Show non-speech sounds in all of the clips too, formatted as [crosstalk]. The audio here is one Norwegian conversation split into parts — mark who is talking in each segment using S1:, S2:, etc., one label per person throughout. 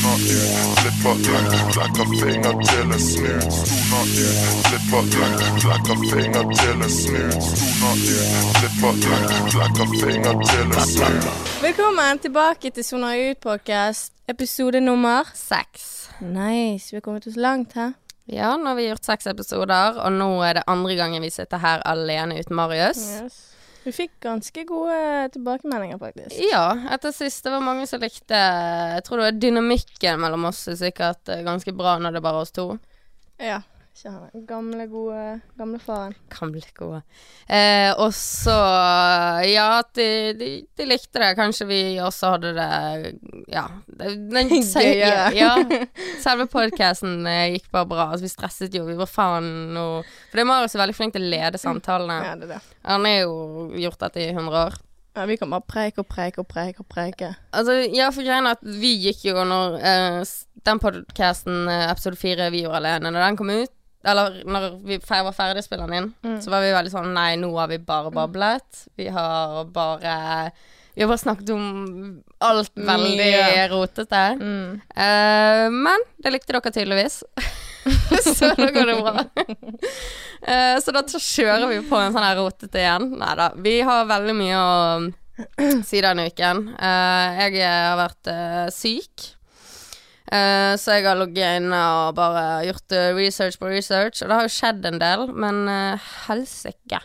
S1: Stoner ut, flipper ut, flekker finger til en snut. Stoner ut, flipper ut, flekker finger til en snut. Stoner ut, flipper ut, flekker finger til en snut.
S2: Velkommen tilbake til Sona ut-podkast, episode nummer
S3: Seks.
S2: Nice. Vi har kommet oss langt her.
S3: Ja, nå har vi gjort seks episoder, og nå er det andre gangen vi sitter her alene uten Marius.
S2: Vi fikk ganske gode tilbakemeldinger, faktisk.
S3: Ja, etter sist det var mange som likte Jeg tror det var dynamikken mellom oss er sikkert eh, ganske bra når det bare oss to.
S2: Ja. Ikke han gamle, gode gamlefaren.
S3: Gamle gode. Eh, og så Ja, de, de, de likte det. Kanskje vi også hadde det Ja. Den, [laughs]
S2: Gøyere.
S3: ja. [laughs] Selve podkasten gikk bare bra. Altså, vi stresset jo. Vi var faen og For det er Marius er veldig flink til å lede samtalene.
S2: Ja, det er det.
S3: Han har jo gjort dette i 100 år.
S2: Ja, vi kan bare preike og preike og preike og preike.
S3: Altså, ja, for greia at vi gikk jo når eh, den podcasten, eh, episode 4, vi gjorde alene, når den kom ut Eller når vi var ferdig spilleren spille inn,
S2: Mm.
S3: så var vi veldig sånn Nei, nå har vi bare bablet. Vi har bare Vi har bare snakket om alt veldig
S2: Mye.
S3: rotete.
S2: Mm.
S3: Uh, men det likte dere tydeligvis. [laughs] så da går det bra. uh, så da kjører vi på en sånn her rotete igjen. Nei da. Vi har veldig mye å si denne uken. Uh, jeg har vært syk. Eh, så jeg har ligget inne og bare gjort eh, research på research, og det har jo skjedd en del, men uh, helsike.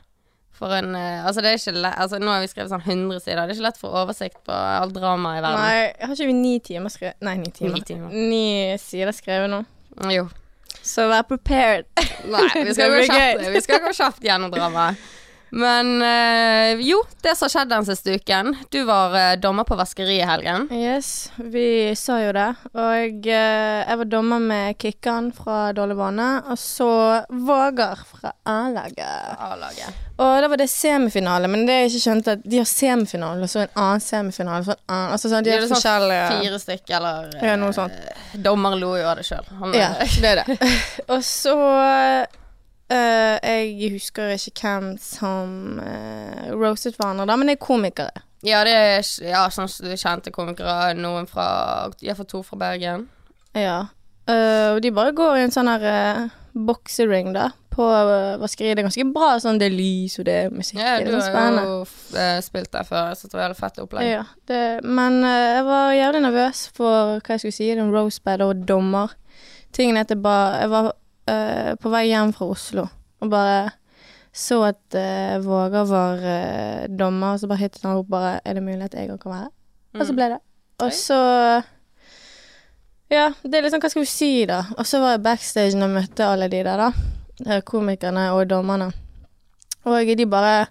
S3: For en uh, Altså, det er ikke lett Altså, nå har vi skrevet sånn 100 sider. Det er ikke lett for oversikt på alt dramaet i verden.
S2: Nei, har ikke vi ni timer skrevet Nei, ni timer.
S3: Ni timer.
S2: Ni sider skrevet nå.
S3: Jo.
S2: Så vær prepared.
S3: Nei, vi skal, gå kjapt, vi skal gå kjapt gjennom dramaet. [laughs] Men øh, jo, det som har skjedd den siste uken. Du var øh, dommer på vaskeri i helgen.
S2: Yes, vi sa jo det. Og øh, jeg var dommer med Kikkan fra Dårlig vane, og så Vågar fra A-laget. Og da var det semifinale, men det jeg ikke skjønte, at de har semifinale og så en annen semifinale. Så en annen, altså sånn, de
S3: Gjør
S2: har
S3: sånn
S2: forskjellige
S3: Fire stykker, eller
S2: Ja, noe sånt.
S3: Dommer lo jo av det sjøl.
S2: Ja, det er det. [laughs] og så eh, Jeg husker ikke hvem som uh, roastet hverandre, da, men det er komikere.
S3: Ja, det er ja, sånn kjente komikere. Noen fra Iallfall to fra Bergen.
S2: Ja. Eh, og de bare går i en sånn her uh, boksering, da, på uh, vaskeriet. Det er ganske bra sånn, det er lys, og det er musikk.
S3: Ja,
S2: det
S3: du
S2: er sånn
S3: har
S2: spennende.
S3: jo spilt der før, så det var jævlig fett opplegg.
S2: Ja, det, men jeg var jævlig nervøs for hva jeg skulle si, den battle og dommer. Tingen er at jeg bare Jeg var eh, på vei hjem fra Oslo og bare så at uh, Våger var uh, dommer, og så bare hittet han opp bare Er det mulig at jeg òg kan være? Og så
S3: Mm.
S2: ble det. Og så Ja, det er liksom Hva skal vi si, da? Og så var jeg backstage og møtte alle de der, da. Komikerne og dommerne. Og de bare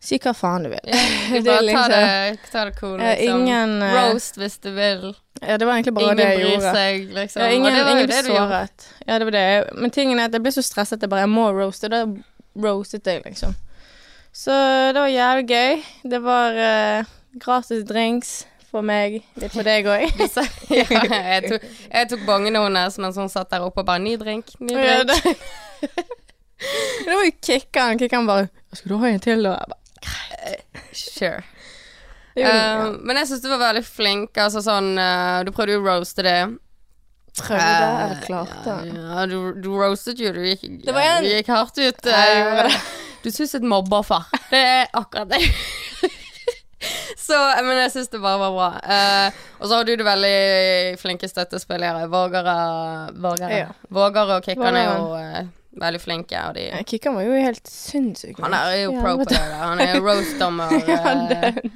S2: Si hva faen du vil. [laughs]
S3: Ja, du
S2: bare
S3: bare ta
S2: liksom-
S3: det, ta det cool,
S2: Ja,
S3: liksom.
S2: ingen, eh,
S3: Roast hvis du vil.
S2: Ja, det var egentlig bare
S3: Ingen
S2: det jeg
S3: bryr
S2: gjorde.
S3: seg, liksom.
S2: Ja, ingen
S3: det var jo
S2: ingen ble såret. Ja, det var det. Men tingen er at jeg ble så stresset at jeg bare Jeg må roaste. Da roastet jeg, liksom. Så det var jævlig gøy. Det var uh, gratis drinks for meg. Litt for deg òg. [laughs]
S3: ja, [laughs] jeg, tok, jeg tok bongen hennes mens hun satt der oppe og bare 'Ny drink, ny
S2: Ja,
S3: drink'.
S2: det, det var jo Kikkan. Kikkan bare 'Skal du ha en til, da?' Jeg bare,
S3: Sure.
S2: Jo, ja.
S3: Um, men jeg syns du var veldig flink. Altså sånn uh, Du prøvde jo å roaste det.
S2: ja. Prøvde eller klarte.
S3: Ja, du, du roastet jo. Du gikk,
S2: Det var en-
S3: du gikk hardt ut.
S2: Ja,
S3: uh, du syns et mobbeoffer. Det er akkurat det. [laughs] Så, men jeg syns det bare var bra. Uh, og så har du det veldig flinke støttespillere. Vågere Vågere,
S2: Ja.
S3: Vågere og kickerne er veldig flinke. Og de
S2: Ja, Kikkan var jo helt sinnssyk.
S3: Han er jo pro på det. der. Han er jo [laughs] roast-dommer.
S2: Ja, det-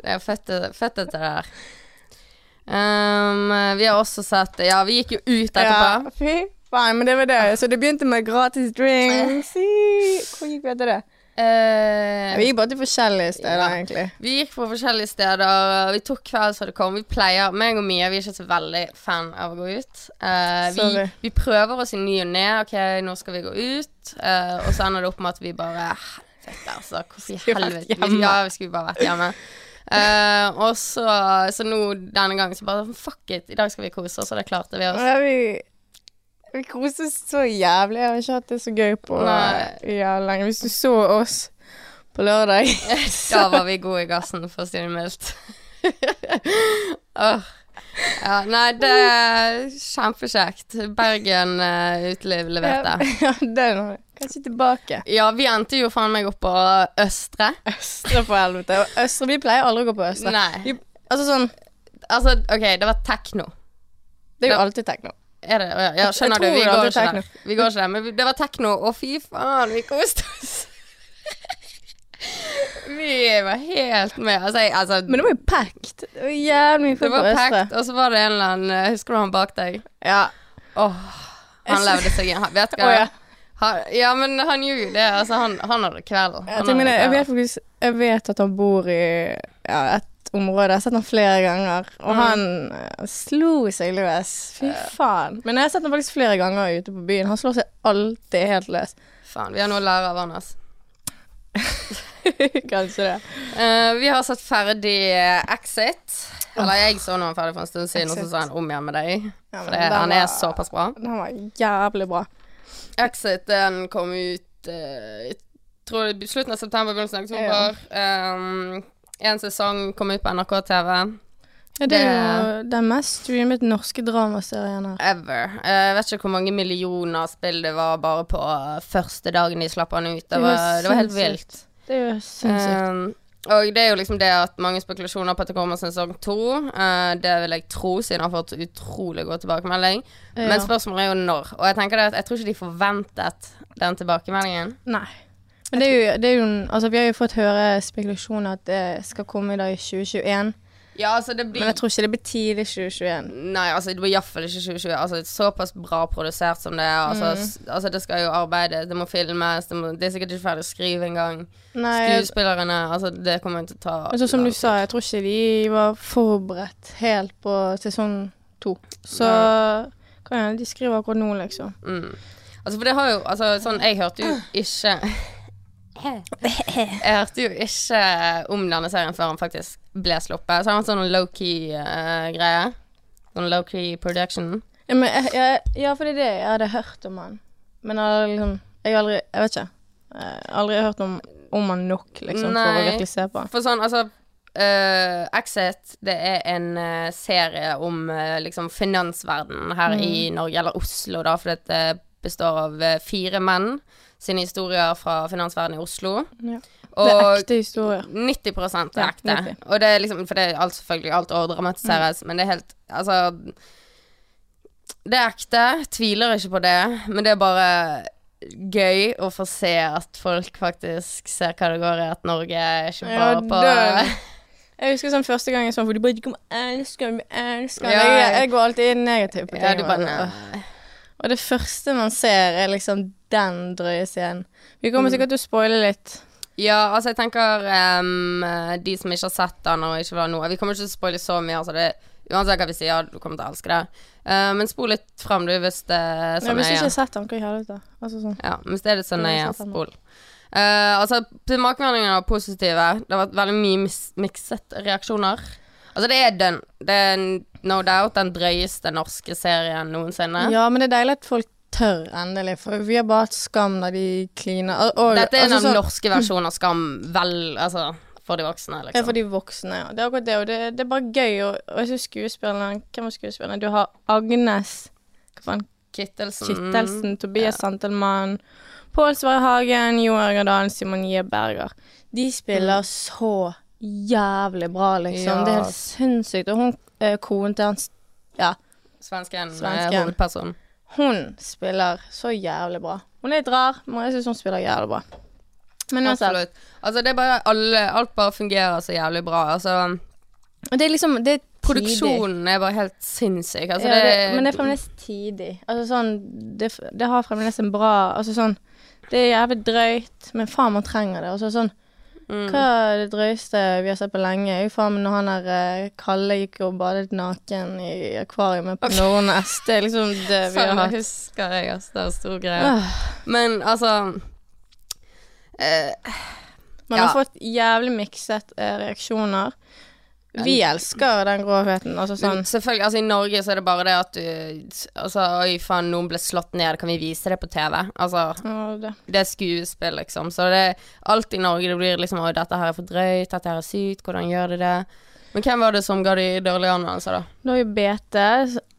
S3: det er født fette til det der. Um, vi har også sett Ja, vi gikk jo ut etterpå.
S2: Ja, fy faen, men det var det. Så det begynte med gratis drinks. [laughs] Hvor gikk vi etter det?
S3: Eh,
S2: Vi gikk bare til forskjellige steder,
S3: Ja.
S2: egentlig.
S3: vi gikk på forskjellige steder. Vi tok kvelden som det kom. Vi pleier, meg og Mia, vi er ikke så veldig fan av å gå ut. Uh, vi, vi prøver oss i ny og ne. Ok, nå skal vi gå ut. Uh, og så ender det opp med at vi bare Helvete, altså. Hvorfor i helvete? Vi, ja, vi skulle bare vært hjemme. Uh, og så, så nå denne gangen så bare Fuck it, i dag skal vi kose oss, og det klarte vi oss.
S2: Ja, vi vi koste så jævlig. Jeg har ikke hatt det så gøy på ja, lenge. Hvis du så oss på lørdag [laughs]
S3: Da var vi gode i gassen, for å si det mildt. [laughs] Åh. Ja, nei, det er kjempekjekt. Bergen uh, Uteliv leverte. [laughs]
S2: Ja, det er noe. Kanskje tilbake.
S3: Ja, vi endte jo faen meg opp på Østre.
S2: Østre for helvete. Og Østre, vi pleier aldri å gå på Østre.
S3: Nei.
S2: Vi, altså sånn,
S3: Altså, OK, det var tekno.
S2: det er jo alltid tekno.
S3: Er det? Ja, ja, skjønner du. Vi går ikke der. Vi går ikke der. Men det var tekno, og fy faen, vi koste oss. [laughs] vi var helt med. Altså, jeg, altså
S2: Men det var jo packed. Det var jævlig mye folk på
S3: var
S2: Østre.
S3: og så var det en eller annen eh, Husker du han bak deg?
S2: Ja.
S3: Åh, han
S2: Jeg-
S3: levde seg inn. Vet du hva?
S2: Oh, ja.
S3: Han, ja, men han gjorde jo det. Altså, han, han hadde kveld.
S2: Jeg,
S3: hadde
S2: jeg, vet faktisk Jeg vet at han bor i ja, et område. Jeg har sett han flere ganger. Og
S3: Mm.
S2: han uh, slo seg løs. Fy faen. Men jeg har sett han faktisk flere ganger ute på byen. Han slår seg alltid helt løs.
S3: Faen, vi har noe å lære av han, altså. [laughs]
S2: Kanskje det.
S3: Uh, vi har sett ferdig eh, Exit. Eller jeg så nå ferdig for en stund siden, og så sa han om igjen med deg.
S2: Ja,
S3: For han er såpass bra.
S2: Den var jævlig bra.
S3: Exit den kom ut uh, Jeg tror det- slutten av september, begynnelsen av oktober. Um, en sesong kom ut på NRK TV.
S2: Ja, det er jo den mest streamet norske dramaserien her.
S3: Ever. Eh, Jeg vet ikke hvor mange millioner spill det var bare på eh, første dagen de slapp han ut. Det var, det var helt vilt.
S2: Det er jo sinnssykt.
S3: Um, og det er jo liksom det at mange spekulasjoner på at det kommer sesong to. Uh, det vil jeg tro, siden jeg har fått utrolig god tilbakemelding.
S2: Ja.
S3: Men spørsmålet er jo når. Og jeg tenker det at jeg tror ikke de forventet den tilbakemeldingen.
S2: Nei. Men det er jo, det er jo Altså, vi har jo fått høre spekulasjoner at det skal komme da i 2021.
S3: Ja, altså det blir
S2: Men jeg tror ikke det blir tidlig 2021.
S3: Nei, altså det blir iallfall ikke 2020. Altså Såpass bra produsert som det er. Altså,
S2: Mm.
S3: altså det skal jo arbeides, det må filmes, det, må, det er sikkert ikke ferdig å skrive engang. Skuespillerne, altså det kommer til å ta
S2: altså, som du sa, jeg tror ikke de var forberedt helt på sesong to. Så kan hende de skriver akkurat nå, liksom.
S3: Mm. Altså, for det har jo Altså, sånn Jeg hørte jo ikke Jeg hørte jo ikke om denne serien før den faktisk ble sluppet. Så har var en sånn low-key-greie. sånn low-key production.
S2: Ja, men, jeg, jeg, ja, for det det. Jeg hadde hørt om han. Men jeg har liksom Jeg aldri Jeg vet ikke. Jeg har aldri hørt om, om han nok, liksom, for å
S3: Nei.
S2: virkelig se på han.
S3: For sånn, altså uh, Exit, det er en uh, serie om uh, liksom finansverdenen her i
S2: Mm.
S3: Norge, eller Oslo, da, for det består av eh, fire menn sine historier fra finansverdenen i Oslo.
S2: Ja. Det er ekte historier.
S3: 90 er
S2: Ja,
S3: ekte.
S2: 90.
S3: Og det er liksom For det er alt selvfølgelig alt overdramatiseres, mm. men det er helt Altså Det er ekte. Tviler ikke på det, men det er bare gøy å få se at folk faktisk ser hva det går i, at Norge er ikke
S2: Ja,
S3: på
S2: det- Jeg husker sånn første gang sånn For du bare ikke kommer elske meg, elske meg.
S3: Ja,
S2: jeg, jeg går alltid negativ på ting.
S3: Ja, bare.
S2: Og det første man ser, er liksom den drøye scenen. Vi kommer
S3: Mm.
S2: sikkert til å spoile litt.
S3: Ja, altså jeg tenker um, de som ikke har sett den og ikke vil ha noe Vi kommer ikke til å spoile så mye, altså det Uansett hva vi sier, du kommer til å elske det. Uh, men spol litt fram, du, hvis det er
S2: Ja, hvis du ikke har sett den, hva i helvete? Altså sånn.
S3: Ja, hvis det er litt så nøye,
S2: jeg ser
S3: spol. Uh, altså, tilbakemeldingene var positive. Det har vært veldig mye mikset reaksjoner. Altså, det er den Det er no doubt den drøyeste norske serien noensinne.
S2: Ja, men det er deilig at folk tør, endelig. For vi har bare hatt skam når de kliner. Og,
S3: Dette er
S2: altså
S3: den
S2: sånn-
S3: norske versjonen av Skam, vel Altså, for de voksne,
S2: Ja,
S3: liksom.
S2: for de voksne, ja. Det er akkurat det, og det, det er bare gøy. Og, og jeg synes skuespillerne Hvem var skuespillerne? Du har Agnes Hva faen?
S3: Kittelsen.
S2: Kittelsen, Tobias
S3: Ja.
S2: Santelmann, Pål Sverre Hagen, Jo Ørger Dalen, Simon J. Berger. De spiller så jævlig bra, liksom.
S3: Ja.
S2: Det er helt sinnssykt. Og hun eh, konen til hans Ja,
S3: Svensken,
S2: Svensken.
S3: er hovedpersonen.
S2: Hun spiller så jævlig bra. Hun er litt rar, men jeg syns hun spiller jævlig bra. Men.
S3: Absolutt. Altså, det er bare alle Alt bare fungerer så jævlig bra. Altså,
S2: det er liksom Det er
S3: produksjonen er bare helt sinnssyk. Altså,
S2: ja,
S3: det,
S2: det, men det er fremdeles tidig. Altså sånn det, det har fremdeles en bra Altså sånn Det er jævlig drøyt, men faen, man trenger det. Altså sånn
S3: mm.
S2: Hva er det drøyeste vi har sett på lenge? Jo faen meg når han der eh, Kalle gikk og badet naken i akvariet på Nordnes. Det er liksom det [laughs] vi har hatt.
S3: husker jeg, altså. Det er stor greie.
S2: Ah,
S3: Men altså eh,
S2: Man
S3: Ja.
S2: har fått jævlig mikset eh, reaksjoner. Vi elsker den gråheten. Altså sånn
S3: Selvfølgelig, altså I Norge så er det bare det at du Altså, oi faen, noen ble slått ned, kan vi vise det på TV? Altså,
S2: ja, det.
S3: det er skuespill, liksom. Så det er alt i Norge det blir liksom Oi, dette her er for drøyt, dette her er sykt, hvordan gjør de det? Men hvem var det som ga de dårlige anmeldelser, da?
S2: Det var jo BT,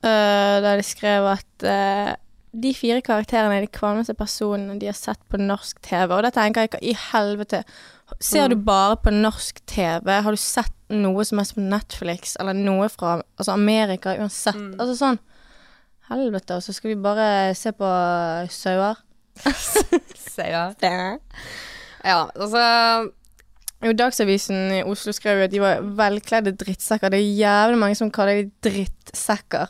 S2: uh, der de skrev at uh, de fire karakterene er de kvalmeste personene de har sett på norsk TV. Og da tenker jeg hva i helvete Ser du bare på norsk TV? Har du sett noe som helst på Netflix, eller noe fra altså Amerika, uansett? Altså sånn Helvete, og så skal vi bare se på sauer? [laughs]
S3: sauer. [laughs] Ja, altså
S2: Jo, Dagsavisen i Oslo skrev jo at de var velkledde drittsekker. Det er jævlig mange som kaller de drittsekker.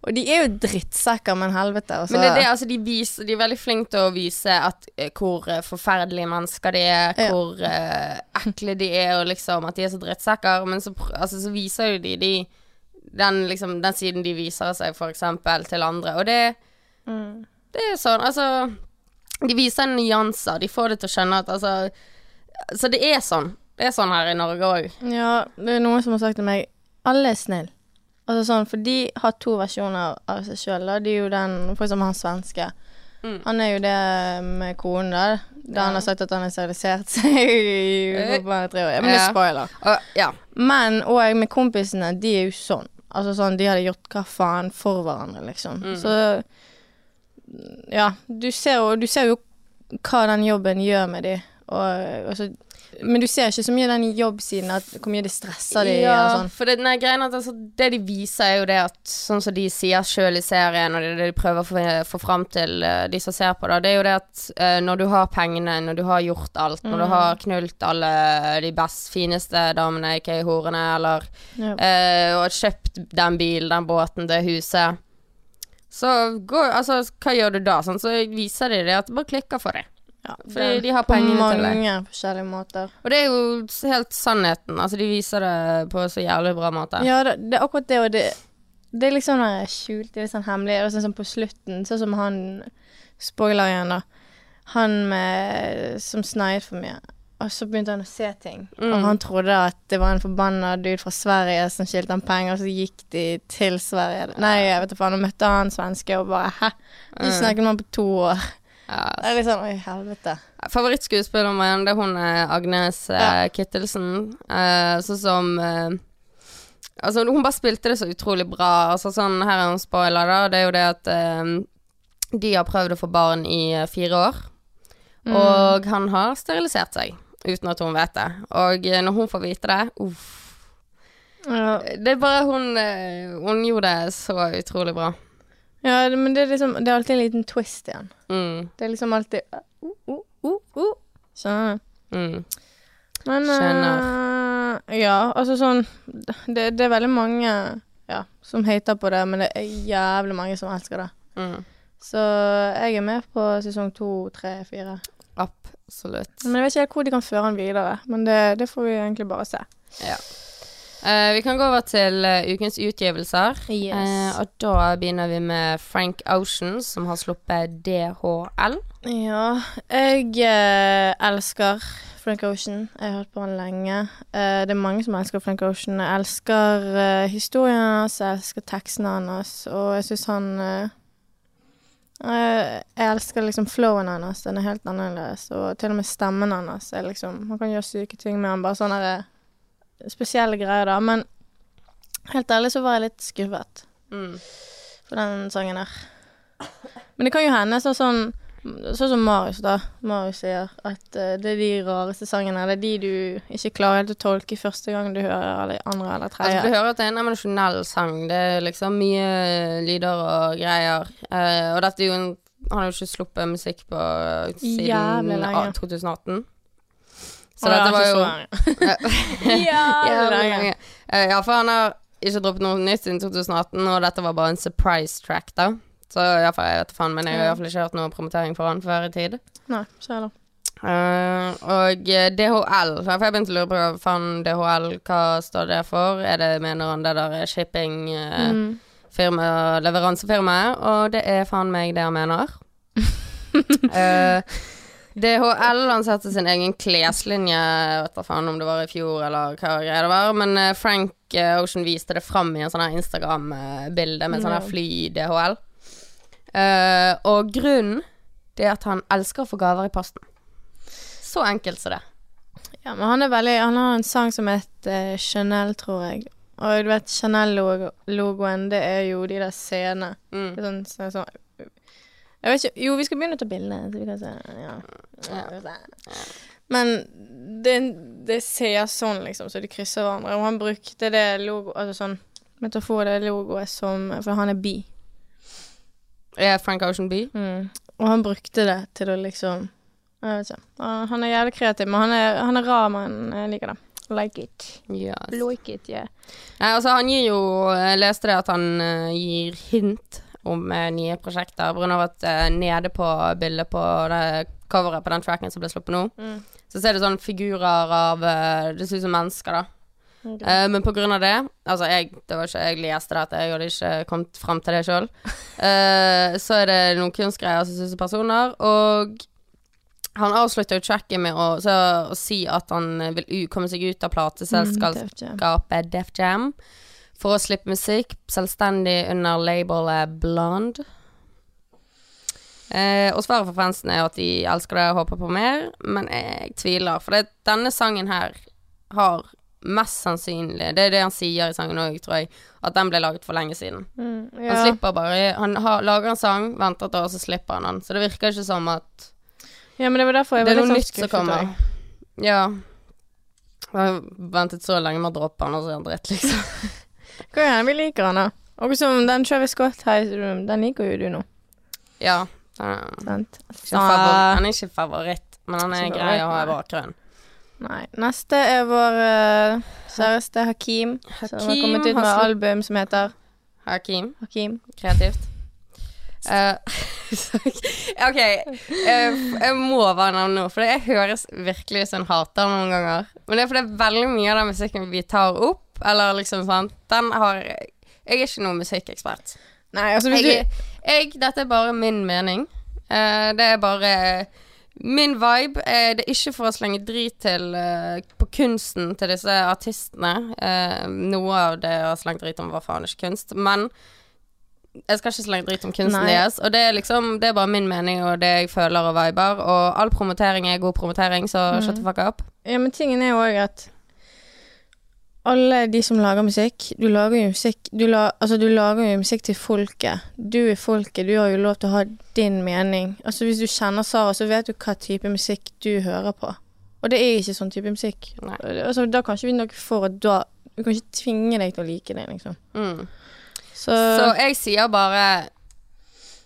S2: Og de er jo drittsekker, men helvete. Også.
S3: Men det er det, altså, de, viser, de er veldig flinke til å vise at, eh, hvor eh, forferdelige mennesker de er,
S2: Ja.
S3: hvor eh, ekle de er, og liksom at de er så drittsekker. Men så, altså, så viser jo de, de den, liksom, den siden de viser seg, for eksempel, til andre. Og det,
S2: Mm.
S3: det er sånn, altså De viser nyanser. De får det til å skjønne at altså Så det er sånn. Det er sånn her i Norge òg.
S2: Ja, det er noen som har sagt til meg alle er snill. Altså sånn, For de har to versjoner av seg sjøl. Det er jo den For eksempel han svenske.
S3: Mm.
S2: Han er jo det med konen, da. Da
S3: Ja.
S2: han har sagt at han har sterilisert [laughs] seg i
S3: Eh,
S2: bare tre år. Men det er spoiler.
S3: Uh, ja.
S2: Men òg med kompisene, de er jo sånn. Altså sånn, De hadde gjort hva faen for hverandre, liksom.
S3: Mm.
S2: Så Ja, du ser jo, du ser jo hva den jobben gjør med de. Og, og så, men du ser ikke så mye den jobbsiden, at hvor mye det stresser de.
S3: Ja,
S2: og sånn.
S3: for det, nei, greien at altså, det de viser er jo det at Sånn som de sier sjøl i serien, og det, det de prøver å få, få fram til uh, de som ser på det, det er jo det at uh, når du har pengene, når du har gjort alt, når du
S2: Mm.
S3: har knult alle de best fineste damene, ikke horene, eller
S2: Ja.
S3: uh, og kjøpt den bilen, den båten, det huset Så går Altså, hva gjør du da? Sånn, så viser de det at det bare klikker for dem.
S2: Ja,
S3: Fordi de har
S2: på
S3: pengene til det.
S2: mange forskjellige måter.
S3: Og det er jo helt sannheten. Altså, de viser det på så jævlig bra måte.
S2: Ja, det, det er akkurat det, og det, det er liksom skjult, det er litt sånn hemmelig. Og sånn som på slutten, sånn som han Spoiler igjen, da. Han med, som sneiet for mye. Og så begynte han å se ting.
S3: Mm.
S2: Og han trodde at det var en forbanna dude fra Sverige som skyldte han penger, og så gikk de til Sverige. Nei, jeg vet da faen. Og møtte han svenske og bare Hæ? Du
S3: Mm.
S2: snakket med han på to år.
S3: Ja,
S2: Det er litt sånn Oi, helvete.
S3: Favorittskuespilleren min, det er hun eh, Agnes eh,
S2: Ja.
S3: Kittelsen. Uh, sånn som uh, Altså, hun bare spilte det så utrolig bra. Altså sånn, Her er en spoiler, da. Det er jo det at uh, de har prøvd å få barn i fire år.
S2: Mm.
S3: Og han har sterilisert seg, uten at hun vet det. Og når hun får vite det Uff.
S2: Ja.
S3: Det er bare hun Hun gjorde det så utrolig bra.
S2: Ja, men det er liksom Det er alltid en liten twist igjen.
S3: Mm,
S2: Det er liksom alltid uh, uh, uh, uh. Skjønner du?
S3: mm.
S2: Men
S3: Skjønner.
S2: eh, Ja, altså sånn det, det er veldig mange ja, som hater på det, men det er jævlig mange som elsker det.
S3: Mm.
S2: Så jeg er med på sesong to, tre, fire.
S3: Absolutt.
S2: Men jeg vet ikke helt hvor de kan føre den videre. Men det, det får vi egentlig bare se.
S3: Ja. Eh, vi kan gå over til uh, ukens utgivelser.
S2: Yes.
S3: Uh, og da begynner vi med Frank Ocean, som har sluppet DHL.
S2: Ja, jeg elsker Frank Ocean. Jeg har hørt på han lenge. Det er mange som elsker Frank Ocean. Jeg elsker historien hans, jeg elsker tekstene hans, og jeg syns han Jeg elsker liksom flowen hans. Den er helt annerledes. Og til og med stemmen hans er liksom Man kan gjøre syke ting med han. Bare sånn eh, spesielle greier, da. Men helt ærlig så var jeg litt skuffet
S3: Mm.
S2: for den sangen her. Men det kan jo hende sånn sånn Sånn som Marius, da. Marius sier at uh, det er de rareste sangene. Det er de du ikke klarer helt å tolke første gang du hører eller andre eller
S3: Altså, du hører at det er en emosjonell sang. Det er liksom mye lyder og greier. Uh, og dette er jo en Han har jo ikke sluppet musikk på siden ah, 2018. Så
S2: Å,
S3: dette var jo [laughs] ja. Eh, ja, for han har ikke droppet noe nytt siden 2018, og dette var bare en surprise track, da. Så iallfall, jeg vet faen, men jeg har iallfall ikke hørt noe promotering for han før i tid.
S2: Nei, ikke heller.
S3: Uh, og eh, DHL, for jeg begynte å lure på hva faen DHL, hva står det for? Er det, mener han, det der shipping uh,
S2: Mm.
S3: leveransefirmaet? Og det er faen meg det han mener. [laughs] Eh, DHL lanserte sin egen kleslinje, vet da faen om det var i fjor eller hva greia det var, men eh, Frank eh, Ocean viste det fram i en sånn her Instagram-bilde med sånn her fly DHL. Uh, og grunnen det er at han elsker å få gaver i posten. Så enkelt som det.
S2: Ja, men han er veldig Han har en sang som heter Chanel, tror jeg. Og du vet, Chanel-logoen, det er jo de der scenene.
S3: Mm.
S2: Sånn, sånn, sånn Jeg vet ikke Jo, vi skal begynne å ta bilde, så vi kan se. Ja. Men det, det ser sånn, liksom, så de krysser hverandre. Og han brukte det logo Altså sånn metafor, det logoet som For han er bi.
S3: Er Frank Ocean B?
S2: Mm. Og han brukte det til å liksom Jeg vet ikke. Han han er jævlig kreativ, men han er, han er rar, men jeg liker det. Like it.
S3: Yes.
S2: Like it, yeah.
S3: Nei, altså han gir jo Jeg leste det at han uh, gir hint om eh, nye prosjekter, av at eh, nede på bildet på det coveret på den tracken som ble sluppet nå,
S2: Mm.
S3: så ser det sånne figurer av eh, Det ser ut som mennesker, da.
S2: Okay.
S3: Eh, men på grunn av det Altså, jeg, det var ikke, jeg leste dette, jeg hadde ikke kommet fram til det sjøl. [laughs] så er det noen kunstgreier som synes er personer, og han avslutta jo tracket med å, så, å si at han vil komme seg ut av plateselskapet
S2: Mm, Def Jam.
S3: Def Jam for å slippe musikk selvstendig under labelet Blonde. Eh, og svaret fra fansen er at de elsker det og håper på mer, men jeg tviler. For det, denne sangen her har mest sannsynlig Det er det han sier i sangen òg, tror jeg, at den ble laget for lenge siden.
S2: Mm,
S3: Han slipper bare Han har, lager en sang, venter et år, så slipper han den. Så det virker ikke som at
S2: ja, men det var derfor jeg
S3: det er noe
S2: sånn
S3: nytt som kommer. Ja. Jeg har ventet så lenge med å droppe den, og så er han dritt, liksom. [laughs]
S2: Hva er det vi liker han, da? Og som den Travis Scott High den liker jo du nå.
S3: Ja. den- favor- Han er ikke favoritt, men han er grei å ha i bakgrunnen.
S2: Nei. Neste er vår uh, kjæreste Hakim, som har kommet ut med album som heter
S3: Hakim,
S2: Hakim.
S3: kreativt. Uh, [laughs] OK, eh, jeg må bare nevne noe, for jeg høres virkelig ut som en hater noen ganger. Men det er fordi veldig mye av den musikken vi tar opp, eller liksom sånn, den har Jeg er ikke noen musikkekspert.
S2: Nei, altså hvis
S3: Jeg,
S2: du
S3: jeg, dette er bare min mening. Uh, det er bare Min vibe Uh, det er ikke for å slenge drit til uh, på kunsten til disse artistene. Noe av det å slenge drit om, var faen ikke kunst. Men jeg skal ikke slenge drit om kunsten
S2: Nei.
S3: deres. Og det er liksom Det er bare min mening og det jeg føler og viber. Og all promotering er god promotering, så
S2: Mm.
S3: shut the fuck up.
S2: Ja, men tingen er jo òg at alle de som lager musikk Du lager jo musikk du, la, altså, du lager jo musikk til folket. Du er folket, du har jo lov til å ha din mening. Altså Hvis du kjenner Sara, så vet du hva type musikk du hører på. Og det er ikke sånn type musikk.
S3: Nei.
S2: Altså, da kan ikke vi noe for at da Vi kan ikke tvinge deg til å like det, liksom.
S3: Mm.
S2: Så,
S3: Så jeg sier bare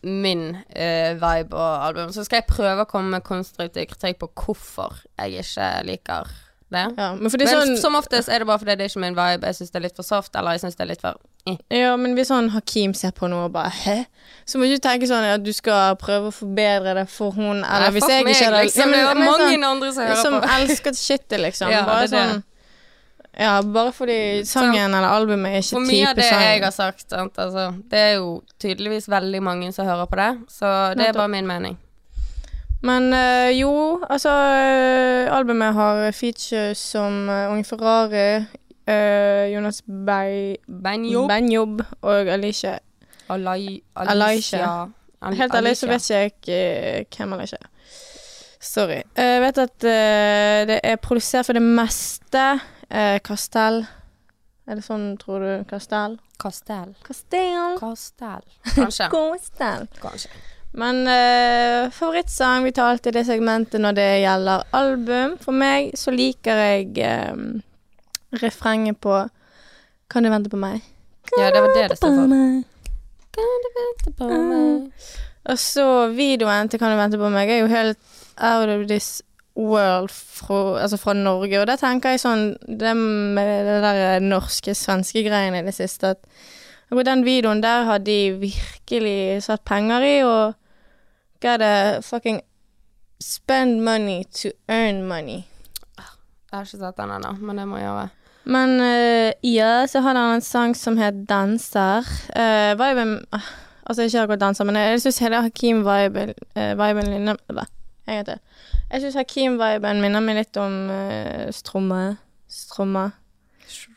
S3: min uh, vibe og album. Så skal jeg prøve å komme med konstruktiv kritikk på hvorfor jeg ikke liker det.
S2: ja, men
S3: Men
S2: sånn
S3: som oftest er det bare fordi det er ikke min vibe. Jeg syns det er litt for soft, eller jeg syns det er litt for eh.
S2: Ja, men hvis sånn Hakim ser på noe og bare Hæ? Så må du tenke sånn at du skal prøve å forbedre det for hun, eller
S3: Nei,
S2: hvis jeg
S3: meg,
S2: ikke hadde
S3: liksom.
S2: Ja, men-
S3: Det er mange
S2: sånn-
S3: andre som hører
S2: som
S3: på. [laughs]
S2: elsker shitet, liksom.
S3: Ja,
S2: bare
S3: det det.
S2: sånn Ja, bare fordi sangen eller albumet er ikke
S3: For mye av
S2: type
S3: det
S2: sang.
S3: jeg har sagt, sant? Altså, det er jo tydeligvis veldig mange som hører på det, så det er bare min mening.
S2: Men øh, jo, altså øh, Albumet har features som øh, Unge Ferrari, Jonas Bei
S3: Benjob.
S2: Benjob og Alicia.
S3: Alai,
S2: Alicia.
S3: Al-
S2: Helt ærlig så vet ikke jeg øh, hvem Alicia er. Sorry. Jeg vet at uh, det er produsert for det meste. Uh, Castell. Er det sånn, tror du? Castell?
S3: Castell.
S2: Castell.
S3: Castell. Kanskje. [laughs]
S2: Castell.
S3: Kanskje.
S2: Men eh, favorittsang Vi tar alltid det segmentet når det gjelder album. For meg så liker jeg eh, refrenget på Kan du vente på meg?
S3: Ja, det var det det stod for. Kan du vente på meg?
S2: Og så videoen til Kan du vente på meg er jo helt out of this world fra, altså fra Norge. Og der tenker jeg sånn Det med det der norske, svenske greiene i det siste at og den videoen der har de virkelig satt penger i, og gotta fucking spend money to earn money.
S3: Jeg har ikke sett den ennå, men det må jeg gjøre.
S2: Men uh, ja, så har han en sang som het Danser. Uh, viben uh, Altså ikke akkurat danser, men jeg syns hele Hakim-viben uh, minner Hva? En. Jeg syns Hakim-viben minner meg litt om uh, Stromme. Stromme.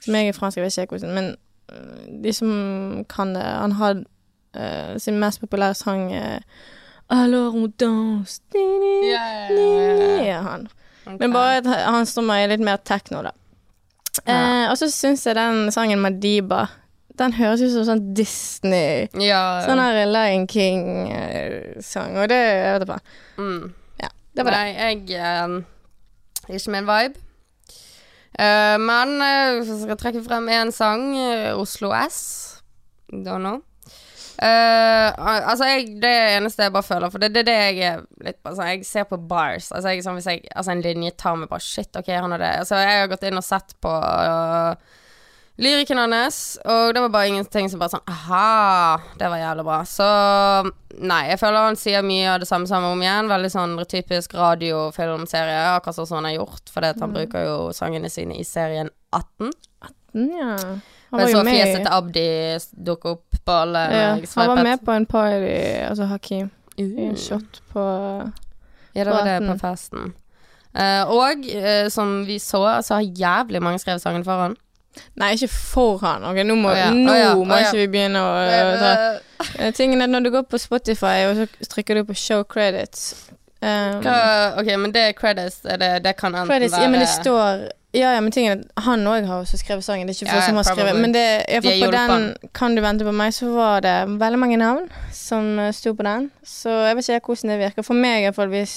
S2: Som jeg er fransk, jeg vet ikke hvordan, men de som kan det Han har sin mest populære sang uh, Alors on danse
S3: Ja, ja, yeah, ja.
S2: Det er han. Men bare hans nummer er litt mer techno, da. Eh, og så syns jeg den sangen Madiba Den høres ut som sånn Disney
S3: Ja.
S2: Sånn her Lion King-sang, og det jeg vet jeg
S3: mm.
S2: Ja, det var det.
S3: Nei, jeg uh, Ikke min vibe. Uh, men uh, jeg skal trekke frem én sang, eh, Oslo S. Don't know. Al- altså, jeg, det det eneste jeg bare føler, for det det er det jeg er litt på. Altså, jeg ser på bars. Altså, jeg, sånn, hvis jeg, altså, en linje tar meg bare Shit, OK, han har det. Altså, jeg har gått inn og sett på uh, lyrikken hans, og det var bare ingenting som bare sånn Aha, det var jævlig bra. Så nei, jeg føler han sier mye av det samme samme om igjen. Veldig sånn typisk radiofilmserie, akkurat sånn han har gjort, fordi han han bruker jo sangene sine i serien 18.
S2: 18, ja. Han var
S3: så fjeset til Abdi dukka opp på alle
S2: ja, Han var med på en party, altså Hakim, i en
S3: Uh.
S2: shot på
S3: Ja, det var det
S2: på
S3: festen. Uh, og uh, som vi så, så har jævlig mange skrevet sangen for han.
S2: Nei, ikke for han. Ok, nå må,
S3: oh, ja,
S2: nå
S3: oh, ja,
S2: må
S3: oh, ja.
S2: ikke vi begynne å uh, ta Eh, Tingen er når du går på Spotify, og så trykker du på show credits um,
S3: Hva, ok, men det er credits. Det, det kan enten
S2: Credits,
S3: være
S2: ja, men det står Ja, ja, men tingen er han òg har også skrevet sangen. Det er ikke
S3: Ja,
S2: som har
S3: probably.
S2: skrevet Men det, hvert
S3: De
S2: på den Kan du vente på meg, så var det veldig mange navn som eh, sto på den. Så jeg vet ikke hvordan det virker. For meg, i hvert fall, hvis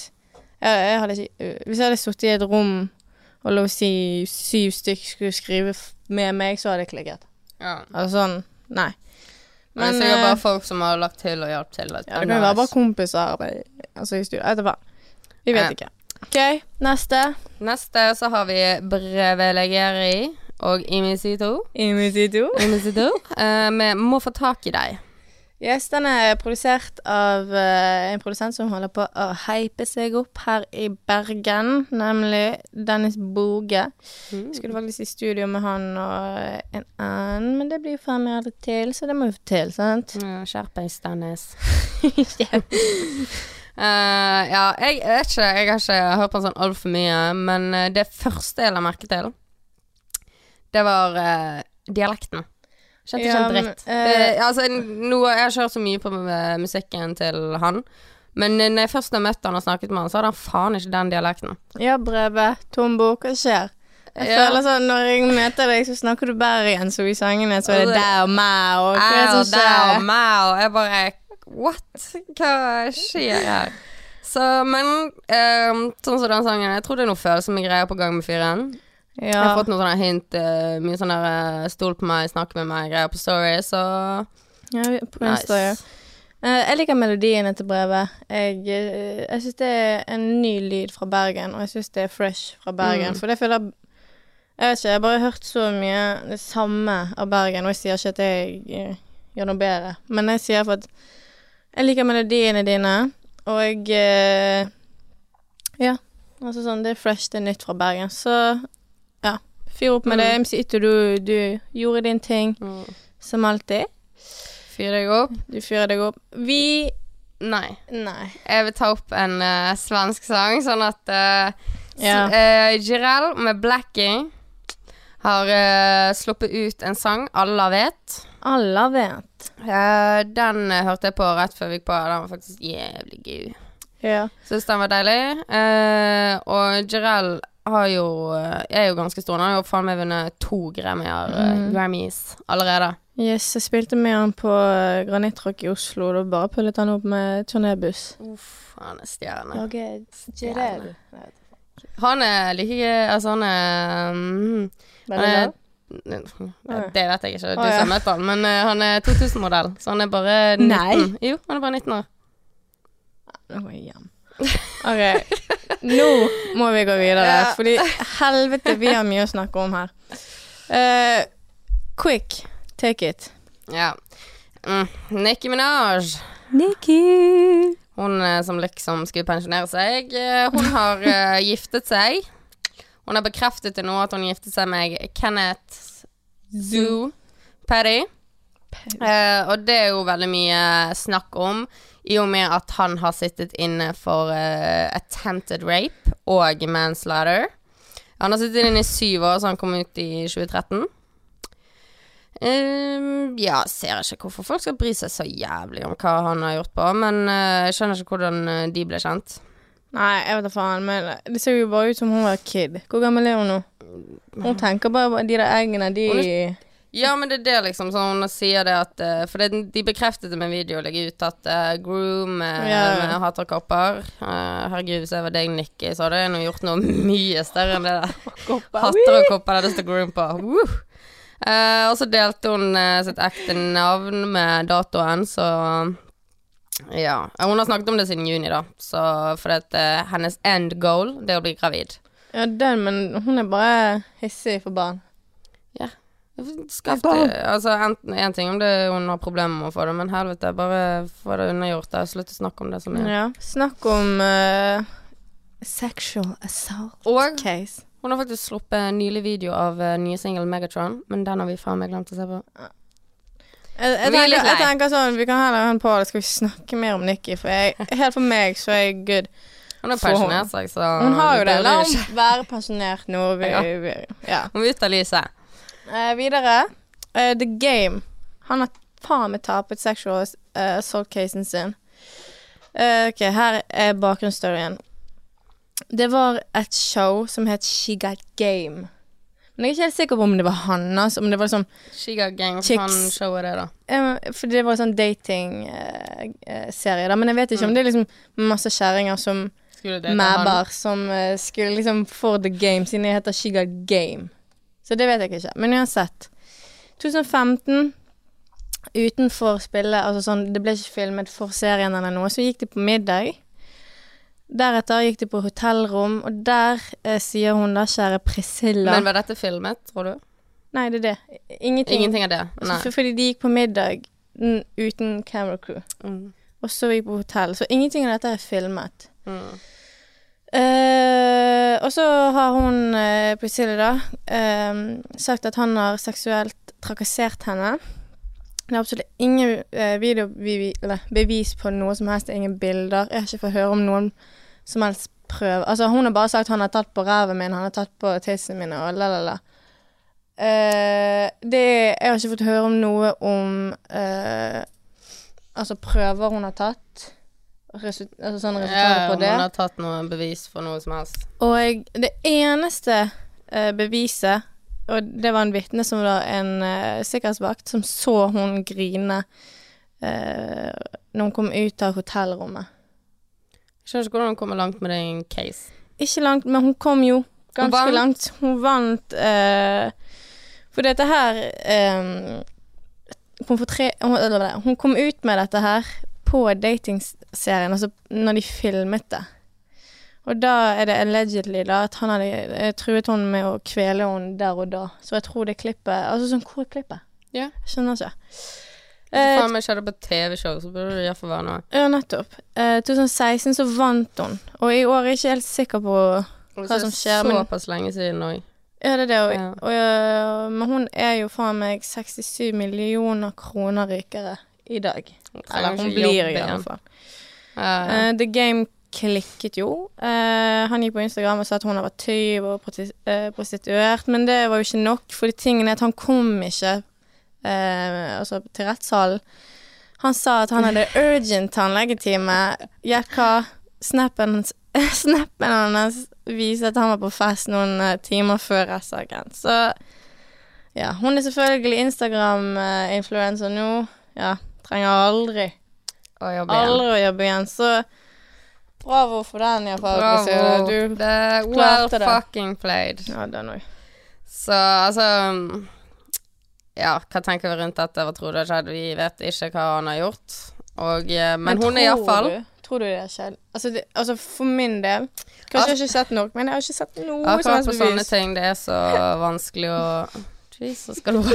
S2: jeg, jeg hadde ikke, øh, Hvis jeg hadde sittet i et rom og la oss si syv stykk skulle skrive med meg, så hadde det klikket.
S3: ja.
S2: Altså sånn Nei.
S3: Men
S2: Men
S3: det er sikkert
S2: eh,
S3: bare folk som har lagt til og hjulpet til.
S2: ja, det kan være bare kompiser. altså i studio. Etterpå. Vi vet ikke. OK, neste.
S3: Neste så har vi Brevelegeri og Imisito.
S2: Imitito.
S3: Imisito. Eh, Vi Må få tak i deg.
S2: Yes, den er produsert av uh, en produsent som holder på å hype seg opp her i Bergen, nemlig Dennis Boge.
S3: Mm.
S2: Skulle faktisk i studio med han og en annen, men det blir jo faen meg aldri til, så det må få til, sant?
S3: Ja, Skjerp deg, [laughs] Eh, ja, jeg vet ikke, jeg har ikke hørt på sånn altfor mye, men eh, det første jeg la merke til, det var uh, dialekten. Skjønte ikke
S2: Ja,
S3: en dritt.
S2: Uh,
S3: det, altså, nå, jeg har ikke hørt så mye på musikken til han, men når jeg først har møtt han og snakket med han, så hadde han faen ikke den dialekten.
S2: Ja, brevet, Tombo, hva skjer? Jeg
S3: Ja.
S2: føler sånn, Når jeg møter deg, så snakker du bergensk, så i sangene så er det deg og meg, og hva er det
S3: og
S2: som skjer?
S3: og og jeg bare What? Hva skjer her? Så, men eh, sånn som den sangen Jeg tror det er noe følsomme greier på gang med fyren. Jeg har fått noen sånne hint, Uh, mye sånn der uh, stol på meg, snakk med meg-greier på Story, så
S2: ja, på nice. Story. Uh, jeg liker melodiene til brevet. Jeg, uh, jeg syns det er en ny lyd fra Bergen, og jeg syns det er fresh fra Bergen.
S3: Mm.
S2: For det føler Jeg vet ikke, jeg har bare hørt så mye det samme av Bergen, og jeg sier ikke at jeg uh, gjør noe bedre, men jeg sier for at jeg liker melodiene dine, og eh, Ja. Altså sånn, det er fresh, det er nytt fra Bergen. Så ja, fyr opp med det.
S3: Mm.
S2: MC Ito, du, du gjorde din ting, som alltid.
S3: Fyr deg opp.
S2: Du fyrer deg opp. Vi
S3: Nei.
S2: Nei.
S3: Jeg vil ta opp en uh, svensk sang, sånn at uh,
S2: Ja.
S3: Jirel med 'Blacking' har eh, sluppet ut en sang alle vet.
S2: Alle vet.
S3: Uh, den eh, hørte jeg på rett før vi gikk på. Den var faktisk jævlig gøy.
S2: Ja.
S3: Syns den var deilig. Uh, og Jarell har jo eh, er jo ganske stor. Han har jo faen meg vunnet to Grammyer,
S2: Mm.
S3: Grammys allerede.
S2: Yes, jeg spilte med han på uh, Granittrock i Oslo. Da bare pullet han opp med turnébuss.
S3: Uff, han er stjerne.
S2: Jirel.
S3: Han er like Altså, han er mm,
S2: Veldig
S3: Han er- Det vet jeg ikke, du som har møtt han, men uh, han er 2000-modell, så han er bare 19.
S2: Nei.
S3: Jo, han er bare 19 år.
S2: Nå må jeg hjem. OK. Nå må vi gå videre,
S3: Ja.
S2: fordi helvete, vi har mye å snakke om her. Uh, quick, take it.
S3: Ja. Mm. Nicki Minaj.
S2: Nikki.
S3: Hun eh, som liksom skulle pensjonere seg, hun har uh, giftet seg. Hun har bekreftet til nå at hun giftet seg med Kenneth Zoo Petty. Eh, og det er jo veldig mye snakk om, i og med at han har sittet inne for eh, attempted rape og manslaughter. Han har sittet inne i syv år, så han kom ut i 2013. Um, ja, ser ikke hvorfor folk skal bry seg så jævlig om hva han har gjort på, men jeg jeg skjønner ikke hvordan eh, de ble kjent.
S2: Nei, jeg vet da faen, men det ser jo bare ut som hun var kid. Hvor gammel er hun nå? Hun tenker bare på de der eggene, de
S3: Ja, men det er det, liksom. Sånn hun sier det at eh, For det, de bekreftet det med video å legge ut at eh, Groom eh,
S2: Ja.
S3: med hater kopper eh, Herregud, hvis jeg var deg, Nikki, så hadde jeg nå gjort noe mye større enn det der. Hatter og kopper det står Groom på. Woo! Eh, og så delte hun eh, sitt ekte navn med datoen, så ja. Hun har snakket om det siden juni, da. Så for at uh, hennes end goal, det er å bli gravid.
S2: Ja, den, men hun er bare hissig for barn.
S3: Skaff det Altså, enten én ting om det hun har problemer med å få det, men helvete, bare få det unnagjort. Slutt å snakke om det så mye.
S2: Ja. Snakk om uh, sexual assault
S3: Og
S2: case.
S3: hun har faktisk sluppet nylig video av uh, nye singel Megatron, men den har vi faen meg glemt å se på.
S2: Jeg, jeg,
S3: er
S2: tenker, jeg tenker sånn, Vi kan heller ha en på det, skal vi snakke mer om Nikki. For jeg, helt for meg så er jeg good.
S3: Hun har pensjonert seg, så
S2: Hun har jo det. La
S3: henne
S2: være pensjonert nå. Vi,
S3: Ja.
S2: vi, ja.
S3: Hun vil ut av lyset.
S2: Uh, videre. Uh, The Game. Han har faen meg tapet sexual eh, assault-casen sin. Uh, ok, her er bakgrunnsstoryen. Det var et show som het She Got Game. Men jeg er ikke helt sikker på om det var hans. Om det var sånn
S3: Shiga Gang,
S2: Chicks.
S3: faen show er det, da?
S2: eh, For det var sånn datingserie da. Men jeg vet ikke
S3: Mm.
S2: om det er liksom masse kjerringer som mabber som uh, skulle liksom for the game, siden det heter She Got Game. Så det vet jeg ikke. Men uansett. 2015, utenfor spillet, altså sånn, det ble ikke filmet for serien eller noe, så gikk de på middag. Deretter gikk de på hotellrom, og der eh, sier hun da, kjære Priscilla
S3: Men var dette filmet, tror du?
S2: Nei, det er det. Ingenting.
S3: Ingenting av det? Nei.
S2: for, fordi de gikk på middag n uten camera crew,
S3: Mm.
S2: og så gikk på hotell. Så ingenting av dette er filmet.
S3: Mm.
S2: Eh, og så har hun, eh, Priscilla, da, eh, sagt at han har seksuelt trakassert henne. Det er absolutt ingen uh, videobevis på noe som helst, ingen bilder. Jeg har ikke fått høre om noen som helst prøve. Altså, hun har bare sagt han har tatt på ræven min, han har tatt på tissene mine, og la, la, la. Uh, det Jeg har ikke fått høre om noe om uh, Altså prøver hun har tatt. Resu altså sånne resultater
S3: Ja,
S2: på
S3: hun har tatt noe bevis for noe som helst.
S2: Og det eneste uh, beviset, og det var en vitne som var en uh, sikkerhetsvakt, som så hun grine uh, når hun kom ut av hotellrommet.
S3: Skjønner ikke hvordan hun kommer langt med det i en case.
S2: Ikke langt, men hun kom jo ganske
S3: hun
S2: langt. Hun vant uh, For dette her um, hun, tre, hun, kom ut med dette her på datingserien, altså når de filmet det. Og da er det allegedly da at han hadde eh, truet henne med å kvele henne der og da. Så jeg tror det klippet Altså sånn, hvor er klippet?
S3: Ja.
S2: Jeg skjønner ikke. Eh,
S3: faen meg skjedde på TV-show, så burde det iallfall være noe.
S2: ja, nettopp. Eh, 2016 så vant hun, og i år er jeg ikke helt sikker på
S3: Hva
S2: som skjer, men-
S3: Såpass lenge siden òg.
S2: Ja, det er det. òg.
S3: Ja.
S2: og, øh, men hun er jo faen meg 67 millioner kroner rikere i dag. Eller hun blir i hvert fall. Uh, The Game klikket jo. Uh, han gikk på Instagram og sa at hun har vært tyv og eh, prostituert, men det var jo ikke nok, for tingen er at han kom ikke eh, altså til rettssalen. Han sa at han hadde urgent tannlegetime. Gjett hva? Snappen, [laughs] snappen hans viser at han var på fest noen eh, timer før rettssaken. Så ja, hun er selvfølgelig Instagram-influencer nå. Ja, trenger aldri
S3: å jobbe igjen.
S2: Aldri å jobbe igjen, så bravo for den, iallfall.
S3: Bravo.
S2: Du
S3: Det er well fucking played.
S2: Ja, den òg.
S3: Så altså Ja, hva tenker vi rundt dette? Hva tror du har skjedd? Vi vet ikke hva han har gjort. Og, men, men, hun er iallfall
S2: Tror du det har skjedd? Altså, det, altså, for min del Kanskje jeg har ikke sett nok, men jeg har ikke sett noe som
S3: Akkurat på sånne ting, det er så [laughs] vanskelig å Jesus, skal du [laughs]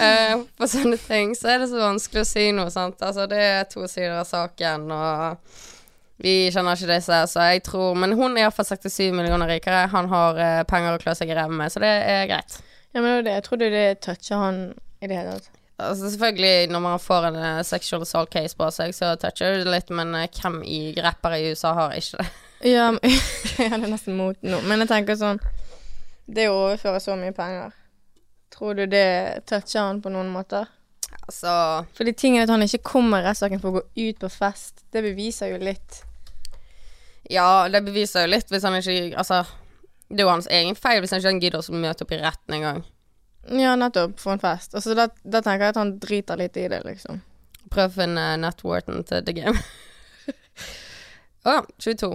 S3: Eh, På sånne ting så er det så vanskelig å si noe, sant. Altså, det er to sider av saken, og vi kjenner ikke disse, så jeg tror Men hun er iallfall 67 millioner rikere. Han har uh, penger å klø seg i ræva med, så det er greit.
S2: Ja, men det var det. Jeg trodde det toucher han i det hele tatt.
S3: Altså Selvfølgelig, når man får en uh, sexual assault case på seg, så toucher det litt, men uh, hvem i rappere i USA har ikke det? [laughs]
S2: Ja, men, [laughs] det er nesten mot nå. Men jeg tenker sånn Det å overføre så mye penger, tror du det toucher han på noen måter?
S3: Altså
S2: Fordi tingen at han ikke kommer rettssaken for å gå ut på fest, det beviser jo litt.
S3: Ja, det beviser jo litt hvis han ikke Altså, det er jo hans egen feil hvis han ikke gidder å møte opp i retten engang.
S2: Ja, nettopp. For en fest. Altså, da, da tenker jeg at han driter litt i det, liksom.
S3: Prøv å finne networten til The Game. [laughs] Å ja, 22.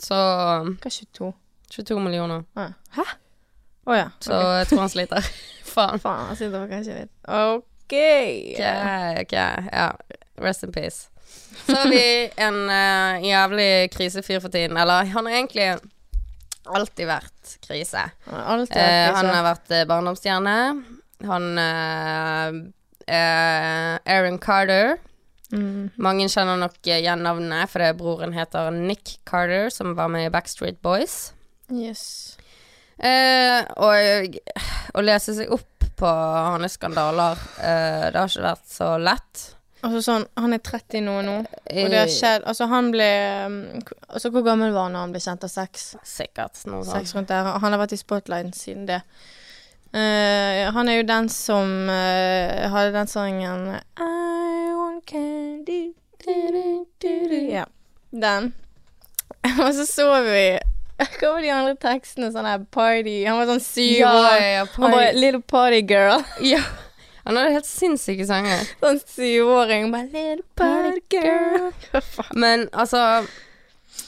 S3: Så
S2: Hva er 22?
S3: 22 millioner.
S2: Ah. Hæ? Å ja.
S3: Så
S2: ok.
S3: jeg tror han sliter. [laughs] Faen.
S2: Faen, han for kanskje litt OK.
S3: Ok, ok. Ja. Rest in peace. Så har vi en uh, jævlig krisefyr for tiden. Eller han er egentlig alltid vært krise.
S2: Han har krise.
S3: Eh,
S2: vært
S3: han
S2: liksom-
S3: har vært eh, barndomsstjerne. Han eh, eh, Aaron Carter.
S2: mm.
S3: Mange kjenner nok eh, igjen navnet, fordi broren heter Nick Carter, som var med i Backstreet Boys.
S2: Yes.
S3: Eh, og å lese seg opp på hans skandaler, eh, det har ikke vært så lett.
S2: Altså sånn, han er 30 nå nå,
S3: Eh,
S2: og det har skjedd Altså, han ble um, Altså, hvor gammel var han da han ble kjent av sex?
S3: Sikkert noe
S2: Sex rundt der. Han har vært i spotlighten siden det. Uh, han er jo den som uh, hadde den sangen I want candy du, du, du. Ja, den. [laughs] Og så så vi [laughs] Hva var de andre tekstene? Sånn her party Han var sånn syv
S3: Ja,
S2: år.
S3: ja,
S2: Han bare Little party girl.
S3: ja. [laughs] Han hadde helt sinnssyke sanger.
S2: Sånn syvåring. Bare Little party girl. [laughs]
S3: Men altså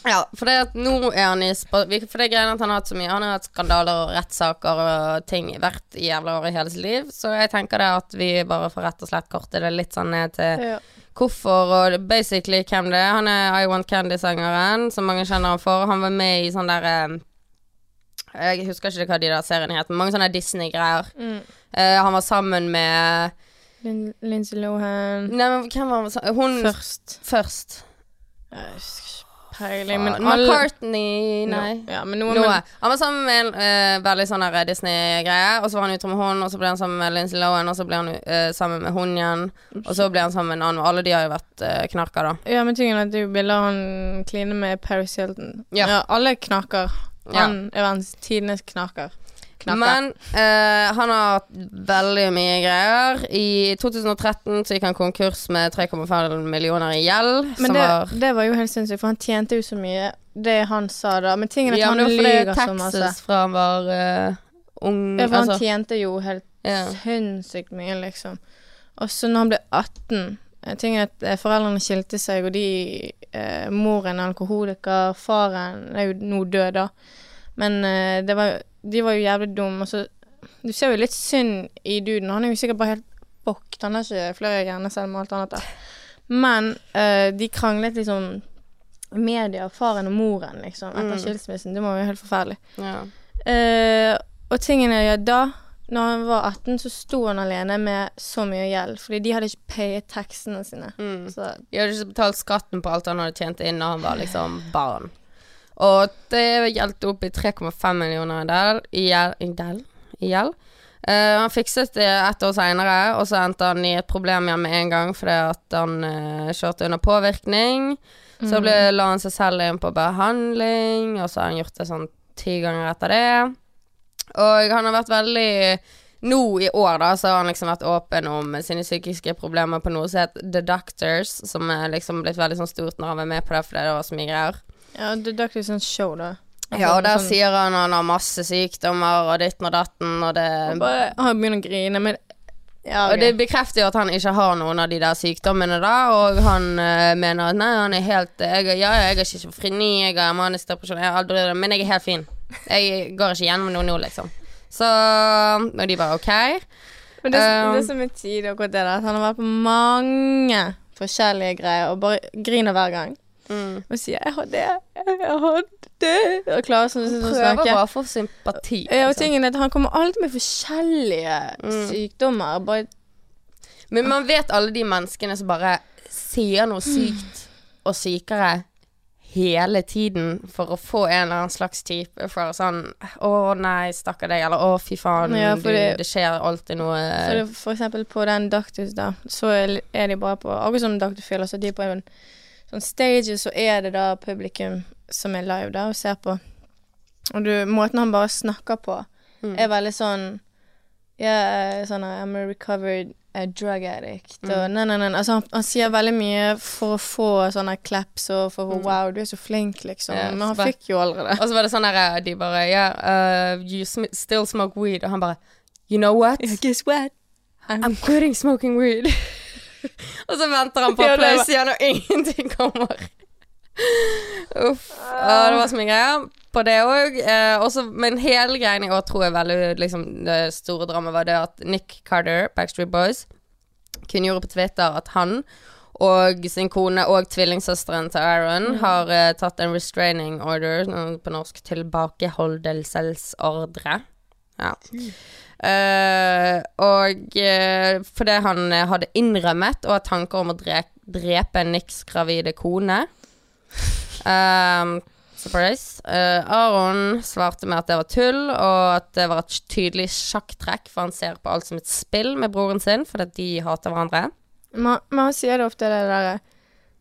S3: Ja, for det at nå er han i For det greiene at han har hatt så mye Han har hatt skandaler og rettssaker og ting hvert jævla år i hele sitt liv. Så jeg tenker det at vi bare får rett og slett korte det litt sånn ned til
S2: Ja.
S3: hvorfor og basically hvem det er. Han er I Want Candy-sangeren, som mange kjenner han for. Han var med i sånn der eh, Jeg husker ikke hva de der seriene het, men mange sånne Disney-greier.
S2: Mm.
S3: Uh, han var sammen med
S2: Lin Lindsay Lohan.
S3: Nei, men hvem var han Hun
S2: Først.
S3: først.
S2: Jeg husker ikke peiling, men alle
S3: McCartney Nei.
S2: No, ja, men noe,
S3: Noe. Han var sammen med en uh, veldig sånn Disney-greie, og så var han utro med hun, og så ble han sammen med Lindsay Lohan, og så ble han uh, sammen med hun igjen, og så ble han sammen med en annen, og alle de har jo vært uh, knarker, da.
S2: Ja, men tingen er at det jo bilder han kliner med Paris Hilton.
S3: Ja.
S2: alle knaker.
S3: Ja.
S2: Han er verdens tidenes knaker. Knakker.
S3: Men uh, han har hatt veldig mye greier. I 2013 så gikk han konkurs med 3,5 millioner i gjeld.
S2: Men det,
S3: var
S2: det var jo helt sinnssykt, for han tjente jo så mye. Det han sa da. Men tingen er at
S3: Ja,
S2: han lyver så masse.
S3: Fra han var uh, ung
S2: Ja, for han
S3: altså,
S2: tjente jo helt
S3: yeah.
S2: sinnssykt mye, liksom. Og så når han ble 18 eh, Tingen er at eh, foreldrene skilte seg, og de eh, Moren er alkoholiker, faren er jo nå død, da. Men eh, det var, de var jo jævlig dumme. Og så Du ser jo litt synd i duden. Han er jo sikkert bare helt bokk. Han har ikke flere hjerneceller med alt annet der. Men eh, de kranglet liksom media, faren og moren, liksom, etter
S3: Mm.
S2: skilsmissen. Det var jo helt forferdelig.
S3: ja.
S2: Eh, og tingen jo at da, når han var 18, så sto han alene med så mye gjeld. Fordi de hadde ikke payet taxene sine.
S3: Mm.
S2: Så
S3: De hadde ikke betalt skatten på alt han hadde tjent inn da han var liksom barn. Og det gjaldt opp i 3,5 millioner i del- i gjeld. Eh, han fikset det ett år seinere, og så endte han i et problem igjen med en gang fordi at han uh, kjørte under påvirkning. Så ble, la han seg selv inn på behandling, og så har han gjort det sånn ti ganger etter det. Og han har vært veldig Nå i år da, så har han liksom vært åpen om sine psykiske problemer på noe som heter The Doctors, som er liksom blitt veldig sånn stort når han var med på det fordi det var så mye greier.
S2: Ja, det er ikke sånn show, da.
S3: Ja, og der
S2: sånn,
S3: sier han han har masse sykdommer og ditten og datten, og det
S2: Han bare Han begynner å grine, men Ja,
S3: Og det bekrefter jo at han ikke har noen av de der sykdommene, da. Og han eh, mener at nei, han er helt jeg, Ja, jeg har schizofreni, jeg har manisk depresjon, jeg har aldri det, men jeg er helt fin. Jeg går ikke gjennom noe nå, liksom. Så Og de bare OK.
S2: Men det,
S3: Um,
S2: det som er tid akkurat det at han har vært på mange forskjellige greier og bare griner hver gang.
S3: Mm.
S2: Og sier 'jeg har det, jeg har det' Og klarer sånn å
S3: Prøver
S2: snakke.
S3: bare å få sympati.
S2: Ja, og
S3: liksom.
S2: tingen er at han kommer alltid med forskjellige
S3: Mm.
S2: sykdommer. Bare
S3: Men man vet alle de menneskene som bare sier noe sykt og sykere hele tiden for å få en eller annen slags type for sånn 'Å nei, stakkar deg', eller 'Å, fy faen,
S2: Ja,
S3: du,
S2: det-
S3: det skjer alltid noe
S2: det, for eksempel på den Daktus, da, så er, de bare på Akkurat som Daktus så de er på en sånn stage, så er det da publikum som er live da og ser på. Og du, måten han bare snakker på,
S3: Mm.
S2: er veldig sånn Ja, eh, sånn I'm a recovered drug addict.
S3: Mm.
S2: Nei, nei, nei. Altså, han, han sier veldig mye for å få sånne claps og for å
S3: Mm.
S2: Wow, du er så flink, liksom.
S3: Yeah,
S2: Men han
S3: bare-
S2: fikk jo aldri det.
S3: Og så var det sånn der De bare Yeah, uh, you sm still smoke weed. Og han bare You know what?
S2: guess what?
S3: I'm quitting smoking weed. [laughs] og så venter han på applaus igjen, og ingenting kommer. Uff. Ja, det var så mye greier på det òg. Eh, men hele greien i år tror jeg veldig liksom, Det store dramaet var det at Nick Carter, Backstreet Boys, kunngjorde på Twitter at han og sin kone og tvillingsøsteren til Aaron har eh, tatt en restraining order, på norsk tilbakeholdelsesordre. Ja. Eh, og eh, fordi han eh, hadde innrømmet og har tanker om å dre drepe Nicks gravide kone. Um, surprise. Uh, Aron svarte med at det var tull, og at det var et tydelig sjakktrekk, for han ser på alt som et spill med broren sin, fordi de hater hverandre.
S2: Man han sier det ofte, det derre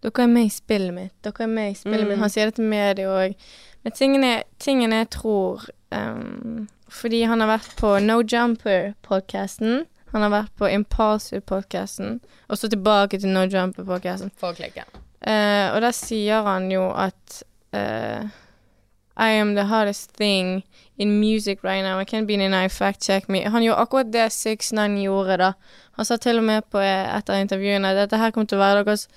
S2: Dere er med i spillet mitt. Dere er med i spillet
S3: Mm.
S2: mitt. Han sier det til media òg. Men tingene, tingene jeg tror um, Fordi han har vært på No Jumper-podkasten. Han har vært på Impulsive-podkasten. Og så tilbake til No Jumper-podkasten.
S3: For å klikke.
S2: Eh, og der sier han jo at uh, I am the hardest thing in music right now. I can't be denied, fact check me. Han gjorde akkurat det 6ix9ine gjorde, da. Han sa til og med på et av intervjuene dette her kommer til å være deres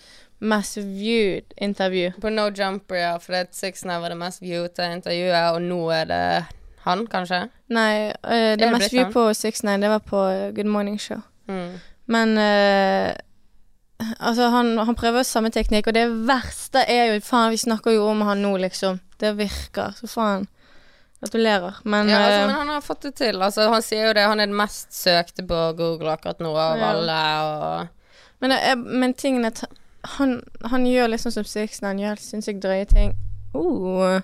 S2: mest viewed intervju.
S3: På No Jumper, ja, for det Six Nine var det mest viewed intervjuet, og nå er det han, kanskje?
S2: Nei, uh, det
S3: det
S2: mest
S3: viewed
S2: på 6ix9ine, det var på Good Morning Show.
S3: Mm.
S2: Men eh, Altså, han, han prøver samme teknikk, og det verste er jo Faen, vi snakker jo om han nå, liksom. Det virker. Så faen. Gratulerer. Men,
S3: Ja, altså,
S2: eh,
S3: men han har fått det til. Altså, han sier jo det, han er den mest søkte på Google akkurat nå av
S2: Ja.
S3: alle, og
S2: men, er, men tingene ta- han, han gjør liksom som Sixten, han gjør sinnssykt drøye ting. Uh,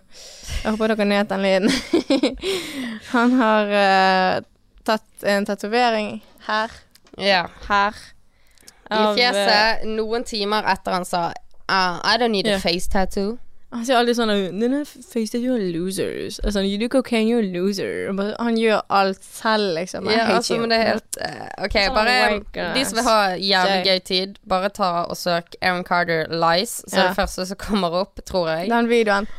S2: jeg håper dere nøt den lyden. [laughs] han har uh, tatt en tatovering her,
S3: Ja.
S2: her.
S3: I fjeset, noen timer etter han sa uh, I don't need a face tattoo.
S2: Han sier alltid sånn Denne face that er losers. Altså, you do cocaine, you're a loser. Han gjør alt selv, liksom.
S3: Ja, altså, men det er helt uh, OK,
S2: Sånn
S3: bare
S2: oh
S3: De som vil ha jævlig gøy tid, bare ta og søk Aaron Carter Lies, så
S2: Ja.
S3: det første som kommer opp, tror jeg.
S2: Den videoen.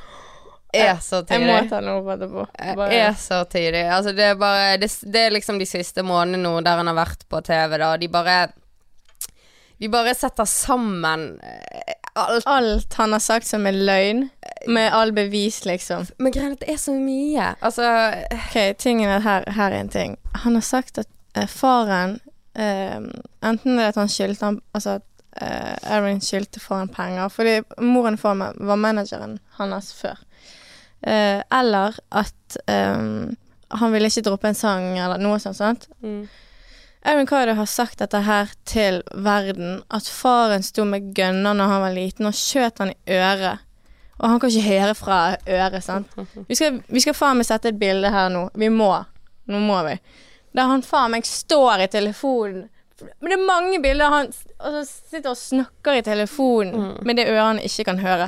S3: Er så tidlig.
S2: Jeg må ta den opp etterpå.
S3: Eh,
S2: Bare-
S3: Er så tidlig. Altså, det er bare det, det er liksom de siste månedene nå der han har vært på TV, da. De bare De bare setter sammen eh, alt.
S2: Alt han har sagt som er løgn, med all bevis, liksom.
S3: Men greia det er så mye. Altså
S2: Ok, tingen er her, her er en ting. Han har sagt at eh, faren eh, Enten det at han skyldte han Altså at eh, Aaron skyldte faren penger, fordi moren for meg var manageren hans før. Eh, eller at eh, han ville ikke droppe en sang, eller noe sånt. sånt.
S3: mm.
S2: Aaron Carter har sagt dette her til verden, at faren sto med gønner når han var liten, og skjøt han i øret. Og han kan ikke høre fra øret, sant. Vi skal, vi skal faen meg sette et bilde her nå. Vi må. Nå må vi. Der han faen meg står i telefonen. Men det er mange bilder han og så sitter og snakker i telefonen med det øret han ikke kan høre.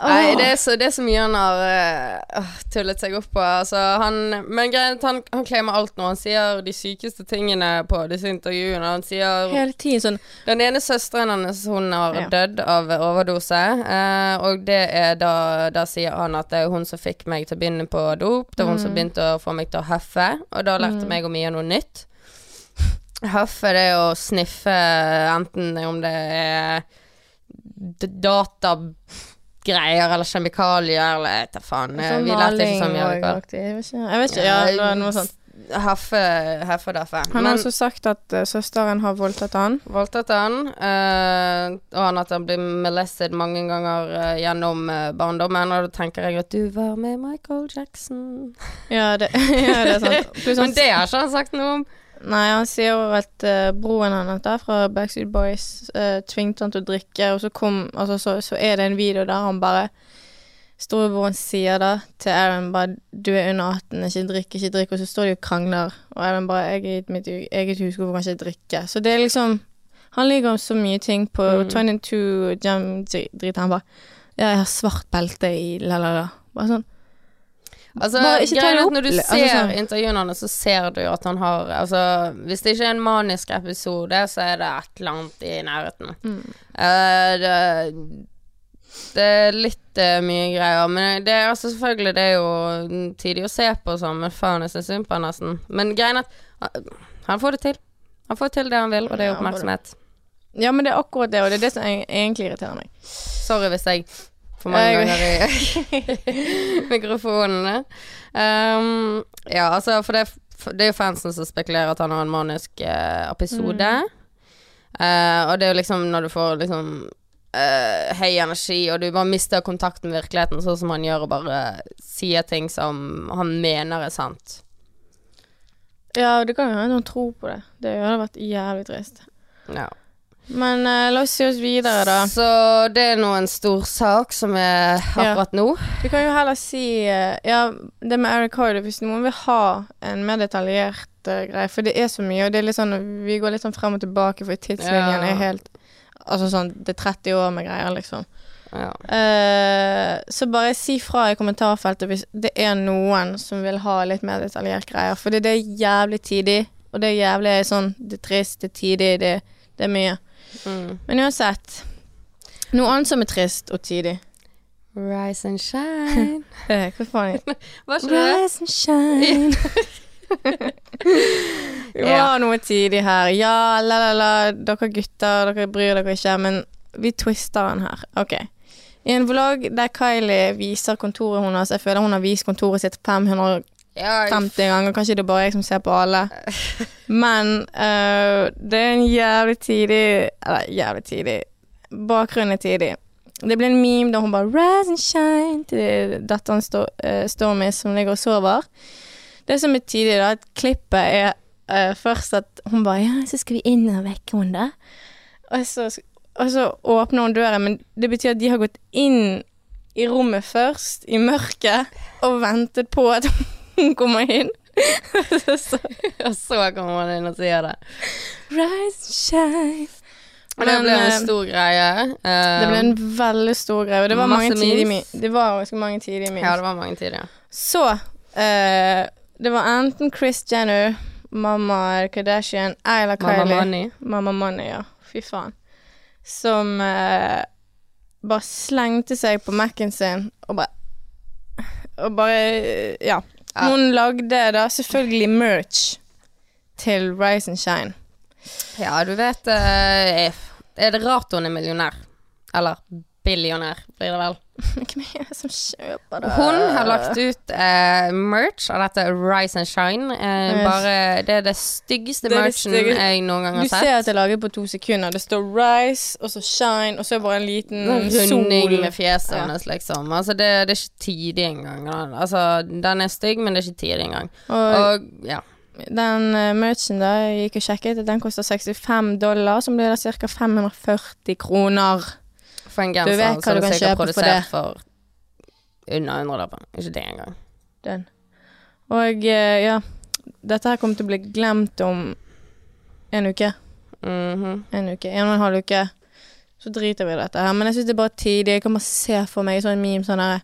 S3: Nei, det er, så, det er så mye han har uh, tullet seg opp på. Altså, han, men greit, han, han claimer alt nå. Han sier de sykeste tingene på disse intervjuene. Han sier
S2: Hele tiden sånn
S3: Den ene søsteren hans hun har
S2: Ja.
S3: dødd av overdose, Uh, og det er da Da sier han at det er hun som fikk meg til å begynne på dop. Det var hun som begynte å få meg til å huffe, og da lærte meg om mye noe nytt. Huffe det er å sniffe enten om det er d- datagreier eller kjemikalier eller jeg vet da faen.
S2: Sånn
S3: Vi lærte ikke så mye. av det.
S2: Jeg vet ikke. Jeg vet ikke. Ja, det var noe sånt.
S3: Huffe, heffe og daffe.
S2: Han har også sagt at uh, søsteren har voldtatt han.
S3: Voldtatt han, uh, og han at han blir molested mange ganger uh, gjennom barndommen. Og da tenker jeg at du var med Michael Jackson.
S2: Ja, det, [laughs] ja, det er sant. [laughs] Pluss
S3: Men det har ikke han sagt noe om.
S2: Nei, han sier jo at uh, broren hans der fra Backstreet Boys uh, tvingte han til å drikke, og så kom Altså, så, så er det en video der han bare Storebroren sier da til Aaron bare 'Du er under 18, ikke drikk, ikke drikk', og så står de og krangler, og Aaron bare 'Jeg er i mitt eget hus, hvorfor kan jeg ikke drikke?' Så det er liksom Han ligger om så mye ting på
S3: Mm.
S2: 22 Jam-drit. Han bare 'Ja, jeg har svart belte i la, la, la'. Bare sånn
S3: Altså, når du ser
S2: altså sånn.
S3: intervjuene så ser du at han har Altså, hvis det ikke er en manisk episode, så er det et eller annet i nærheten.
S2: Mm.
S3: Uh, det, det er litt uh, mye greier. Men det er altså selvfølgelig Det er jo tidlig å se på sånn, men faen, jeg syns synd på han nesten. Men greien er at han- han får det til. Han får til det han vil, og det er oppmerksomhet.
S2: Ja, men det er akkurat det, og det er det som egentlig irriterer meg.
S3: Sorry hvis jeg for mange ganger i [laughs] mikrofonene. Um, ja, altså, for det, det er jo fansen som spekulerer at han har en manisk uh, episode. Eh, og det er jo liksom når du får liksom uh, høy energi, og du bare mister kontakten med virkeligheten, sånn som han gjør, og bare sier ting som han mener er sant.
S2: Ja, det kan jo hende noen tror på det. Det hadde vært jævlig trist.
S3: Ja.
S2: Men uh, la oss se oss videre, da.
S3: Så det er nå en stor sak som er akkurat nå.
S2: Vi kan jo heller si uh, Ja, det med Eric Hardy, hvis noen vil ha en mer detaljert uh, greie, for det er så mye, og det er litt sånn Vi går litt sånn frem og tilbake, for tidslinjen
S3: Ja.
S2: er helt Altså sånn Det er 30 år med greier, liksom.
S3: Ja.
S2: Uh, så bare si fra i kommentarfeltet hvis det er noen som vil ha litt mer detaljert greier. For det, det er jævlig tidlig, og det er jævlig sånn Det er trist, det er tidlig, det, det er mye.
S3: Mm.
S2: Men uansett. Noe annet som er trist og tidig.
S3: Rise and shine. [laughs]
S2: Hva faen? [laughs]
S3: Var det?
S2: Rise and shine. Det [laughs] var
S3: Ja.
S2: noe tidlig her. Ja, la, la, la. Dere gutter, dere bryr dere ikke, men vi twister den her. Ok. I en vlogg der Kylie viser kontoret hennes Jeg føler hun har vist kontoret sitt 550
S3: Ja,
S2: ganger. Kanskje det er bare jeg som ser på alle. [laughs] Men uh, det er en jævlig tidlig Eller jævlig tidlig. Bakgrunnen er tidlig. Det ble en meme da hun bare 'Rise and shine' til datteren Sto uh, Stormy som ligger og sover. Det som er tidlig, da, at klippet er uh, først at hun bare 'Ja, så skal vi inn og vekke henne. Og så, og så åpner hun døren, men det betyr at de har gått inn i rommet først, i mørket, og ventet på at hun [laughs] kommer inn. så, [laughs] [laughs]
S3: Og så kommer man inn og sier det.
S2: Rise and shine.
S3: Og det ble en
S2: eh,
S3: stor greie.
S2: Det ble en veldig stor greie, og det var mange mi- Det var ganske mange tidlige min.
S3: Ja, det var mange tider.
S2: Så uh, Det var enten Chris Jenner, mamma Kardashian
S3: Mamma
S2: Kylie.
S3: Money.
S2: Mamma Money, ja. Fy faen. Som uh, bare slengte seg på Mac-en sin og bare Og bare eh, Ja. Hun lagde da selvfølgelig merch til Rise and Shine.
S3: Ja, du vet eh, er det rart hun er millionær? Eller billionær, blir det vel. [laughs]
S2: Hvem er det som kjøper det?
S3: Hun har lagt ut eh, merch av dette Rise and Shine. Eh, bare, det er det styggeste
S2: Det er det
S3: merchen jeg noen gang har
S2: Du
S3: har
S2: ser at det er laget på to sekunder. Det står Rise, og så Shine, og så er det bare en liten
S3: Runding
S2: sol.
S3: med fjeset
S2: Ja.
S3: hennes, liksom. Altså, det, det er ikke tidig engang. Altså, den er stygg, men det er ikke tidig engang.
S2: Og,
S3: Og ja.
S2: den uh, merchen da, jeg gikk og sjekket, den koster 65 dollar, som blir da ca. 540 kroner.
S3: For en
S2: vet
S3: genser
S2: hva
S3: så er
S2: du kan kjøpe for det.
S3: for under 100 lapper. Ikke det engang.
S2: Den. Og eh, ja, dette her kommer til å bli glemt om en uke.
S3: Mhm.
S2: En uke, en og en halv uke. Så driter vi i dette her. Men jeg syns det er bare tidlig. Jeg kan bare se for meg sånn meme sånn her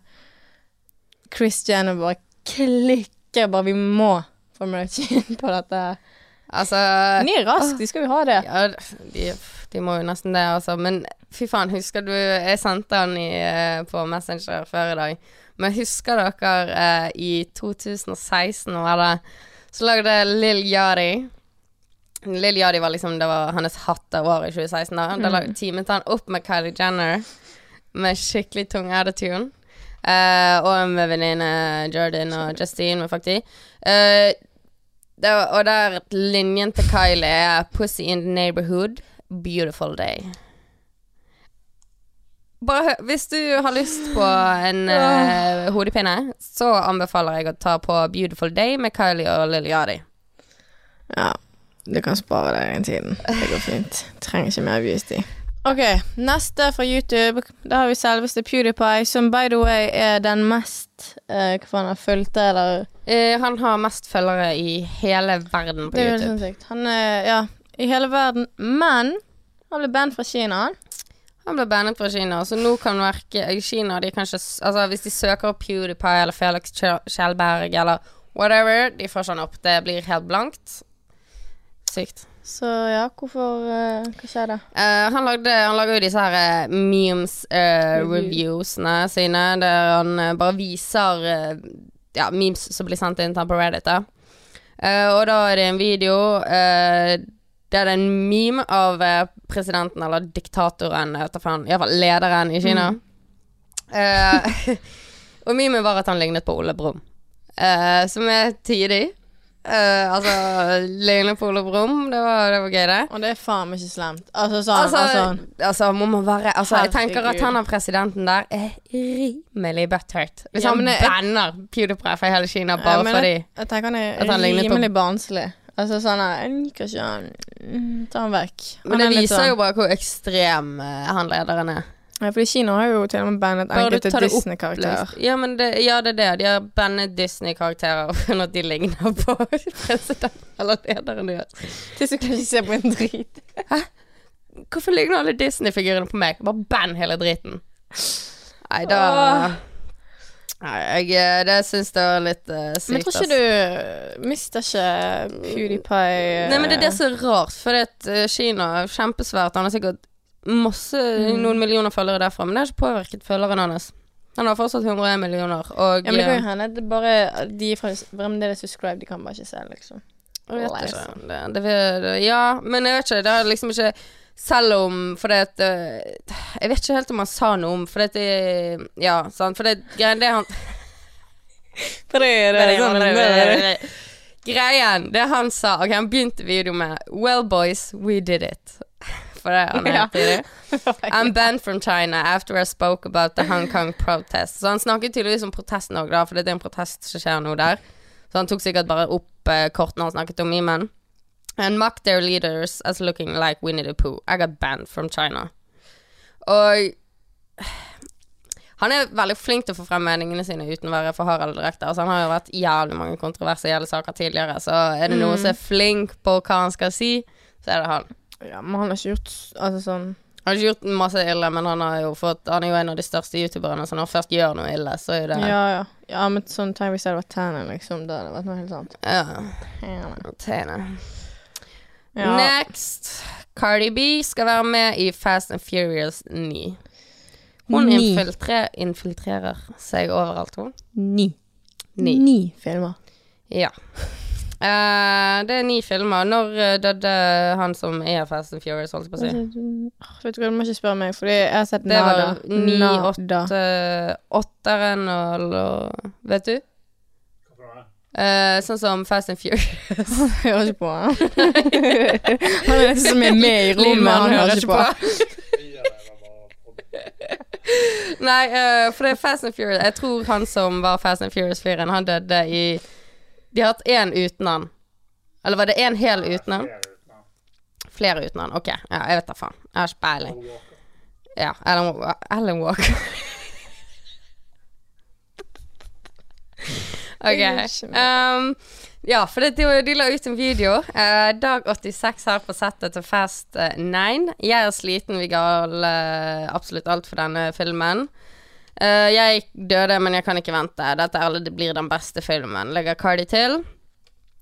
S2: Christian og bare klikker bare Vi må få merch inn på dette. her.
S3: Altså
S2: er raske, de skal jo ha det.
S3: Ja, de, de må jo nesten det, altså. Men fy faen, husker du Jeg sendte han i, eh, på Messenger før i dag. Men husker dere eh, i 2016, var det, så lagde Lill Yadi Lill Yadi var liksom Det var hans hatt av året i 2016. Da, da lag- teamet han opp med Kylie Jenner med skikkelig tung attitude. Eh, og med venninne Jordan og Justine med Fakti. Eh, det, var- og der linjen til Kylie er 'Pussy in the neighborhood, beautiful day'. Bare Hvis du har lyst på en uh, hodepine, så anbefaler jeg å ta på 'Beautiful Day' med Kylie og Lil Yadi.
S2: Ja, du kan spare deg den tiden. Det går fint. Trenger ikke mer views-tid. Ok, neste fra YouTube. Da har vi selveste PewDiePie, som by the way er den mest eh, Hva faen han fulgte, eller
S3: Eh, han har mest følgere i hele verden på
S2: Det er jo
S3: YouTube.
S2: sinnssykt. Han er ja, i hele verden, men han ble band fra Kina, han.
S3: Ble bannet fra Kina, så nå kan verke Kina de kan ikke, Altså, hvis de søker opp PewDiePie eller Felix Kjell- Kjellberg eller whatever, de får sånn opp. Det blir helt blankt. Sykt.
S2: Så ja, hvorfor uh, Hva skjer da?
S3: Uh, han, lagde, han lager jo disse her uh,
S2: memes-reviewsene
S3: uh, sine, der han eh, bare viser eh, ja, memes som blir sendt inn til ham på Reddit. Eh, og da er det en video eh, det er en meme av eh, presidenten, eller diktatoren, jeg iallfall lederen i Kina. Eh, [laughs] og memen var at han lignet på Ole Brumm, uh, som er tidig. Uh, altså, lignet på Ole Brumm, det var, det var gøy, det.
S2: Og det er faen meg ikke slemt. Altså sånn
S3: Altså,
S2: altså,
S3: altså, må man være Altså, jeg tenker at han av presidenten der er rimelig butthurt. Hvis
S2: Ja,
S3: han
S2: jeg-
S3: banner PewDiePie fra hele Kina bare
S2: men
S3: fordi
S2: jeg, jeg tenker han er rimelig barnslig. Altså sånn Jeg liker ikke han. Mm, Ta han vekk.
S3: Men det
S2: er litt
S3: viser
S2: sånn-
S3: jo bare hvor ekstrem eh, han lederen er.
S2: Ja, fordi Kina har jo til og med bandet
S3: Bare du
S2: enkelte
S3: tar det opp,
S2: Disney-karakterer.
S3: Ja, men det, ja, det er det. De har bandet Disney-karakterer [laughs] for at de ligner på [laughs] president eller lederen deres.
S2: Til så kan ikke se på en drit. Hæ?
S3: Hvorfor ligner alle Disney-figurene på meg? Bare band hele driten. Nei, da
S2: Åh.
S3: Nei, jeg eh, Det syns jeg var litt uh, sykt.
S2: Men tror
S3: ikke
S2: ikke du Mister ikke PewDiePie
S3: Nei, men det er det som er rart, for det at eh, Kina er kjempesvært. Han har sikkert masse,
S2: Mm.
S3: noen millioner følgere derfra, men det har ikke påvirket følgeren hans. Han har fortsatt 101 millioner, og
S2: Ja, men det kan
S3: eh,
S2: jo hende det det bare De er fra- fremdeles subscribe, de kan bare ikke se, liksom.
S3: jeg vet ikke. Det, det, det, ja, men jeg vet ikke. Det er liksom ikke Selv om For det at eh, Jeg vet ikke helt om han sa noe om For det at det Ja, sant. For det greien det han Greien, det han sa Ok, han begynte video med Well boys, we did it. [laughs] For det han heter. [laughs] I'm banned from China after I spoke about the Hong Kong protest. Så han snakket tydeligvis om protesten òg, for det er en protest som skjer nå der. Så han tok sikkert bare opp eh, kortene han snakket om memen. And mock their leaders as looking like Winnie the Pooh. I got banned from China. Og [sighs] han er veldig flink til å få frem meningene sine uten å være for hard eller direkte. Altså, han har jo vært jævlig mange kontroversielle saker tidligere, så er det noen som er flink på hva han skal si, så er det han.
S2: Ja, men han har ikke gjort Altså sånn
S3: Han har ikke gjort masse ille, men han, har jo fått, han er jo en av de største youtuberne, så når han først gjør noe ille, så er det
S2: Ja, ja. Ja, men sånn tenk hvis det hadde vært Tanner, liksom. Da hadde det vært noe helt annet.
S3: Ja.
S2: Ja. Ja.
S3: Next. Cardi B skal være med i Fast and Furious 9. Hun
S2: Ni.
S3: infiltre, infiltrerer seg overalt, hun.
S2: Ni.
S3: Ni.
S2: Ni filmer.
S3: Ja. Uh, det er ni filmer. Når eh, døde han som er Fast and Furious, holdt jeg på å si?
S2: Vet du hva, du må ikke spørre meg, fordi jeg har sett
S3: Det var
S2: Nada.
S3: ni,
S2: Nada.
S3: åtte Åtteren og- Vet du? Eh, sånn som Fast and Furious. [laughs]
S2: han hører ikke på han. [laughs] han er den som er med i rommet, han hører ikke på. [laughs]
S3: Nei, uh, for det er Fast and Furious Jeg tror han som var Fast and Furious-fyren, han døde i De har hatt én uten han. Eller var det én hel uten han? Flere uten han. Ok, ja, jeg vet da faen. Jeg har ikke peiling. Ja, Alan, Wa- Alan Walker. Ok. Um, ja, for det, de, de la ut en video. Uh, dag 86 her på settet til Fast eh, 9. Jeg er sliten, vi ga alle, absolutt alt for denne filmen. Uh, jeg døde, men jeg kan ikke vente. Dette er, det blir den beste filmen. Legger Cardi til.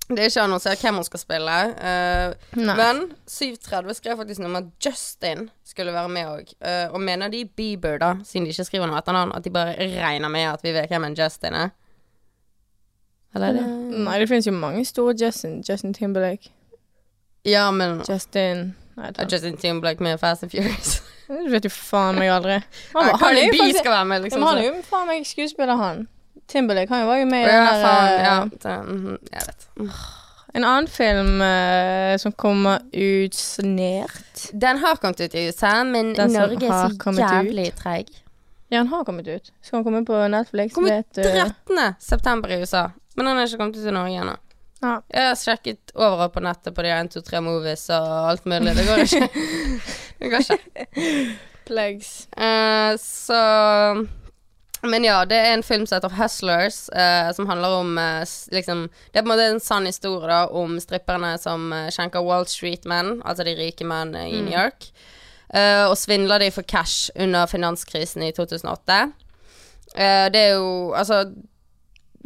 S3: Det er ikke annonsert hvem hun skal spille.
S2: uh,
S3: men 730 skrev faktisk noe om at Justin skulle være med òg. og mener de Bieber, da, siden de ikke skriver noe etternavn, at de bare regner med at vi vet hvem en Justin er? Eller er det
S2: Nei, det finnes jo mange store Justin. Justin Timberlake.
S3: Ja, men
S2: Justin Nei,
S3: er Justin Timberlake med Fast and Furious? [laughs]
S2: Du vet jo faen meg aldri. [laughs]
S3: Han,
S2: Han, han, er jo faktisk
S3: skal være med, liksom.
S2: han er jo faen meg skuespiller, han. Timberlake han var jo med i
S3: ja,
S2: den der,
S3: faen.
S2: eh,
S3: Ja, mhm, jeg vet.
S2: En annen film uh, som kommer ut snert.
S3: Den har kommet ut i USA, men
S2: Den
S3: Norge er så jævlig treig.
S2: Ja, den har kommet ut. Skal den komme på Netflix?
S3: Kommer 13. september i USA, men han er ikke kommet til Norge ennå.
S2: Ja.
S3: Jeg har sjekket overalt på nettet på de 1, 2, 3 movies og alt mulig. Det går ikke. [laughs] det går ikke.
S2: Plugs.
S3: Uh, så Men ja, det er en film som heter Hustlers, eh, som handler om eh, liksom Det er på en måte en sann historie da om stripperne som uh, skjenker Wall Street-menn, altså de rike menn eh, i New York. eh, og svindler de for cash under finanskrisen i 2008. Eh, det er jo Altså,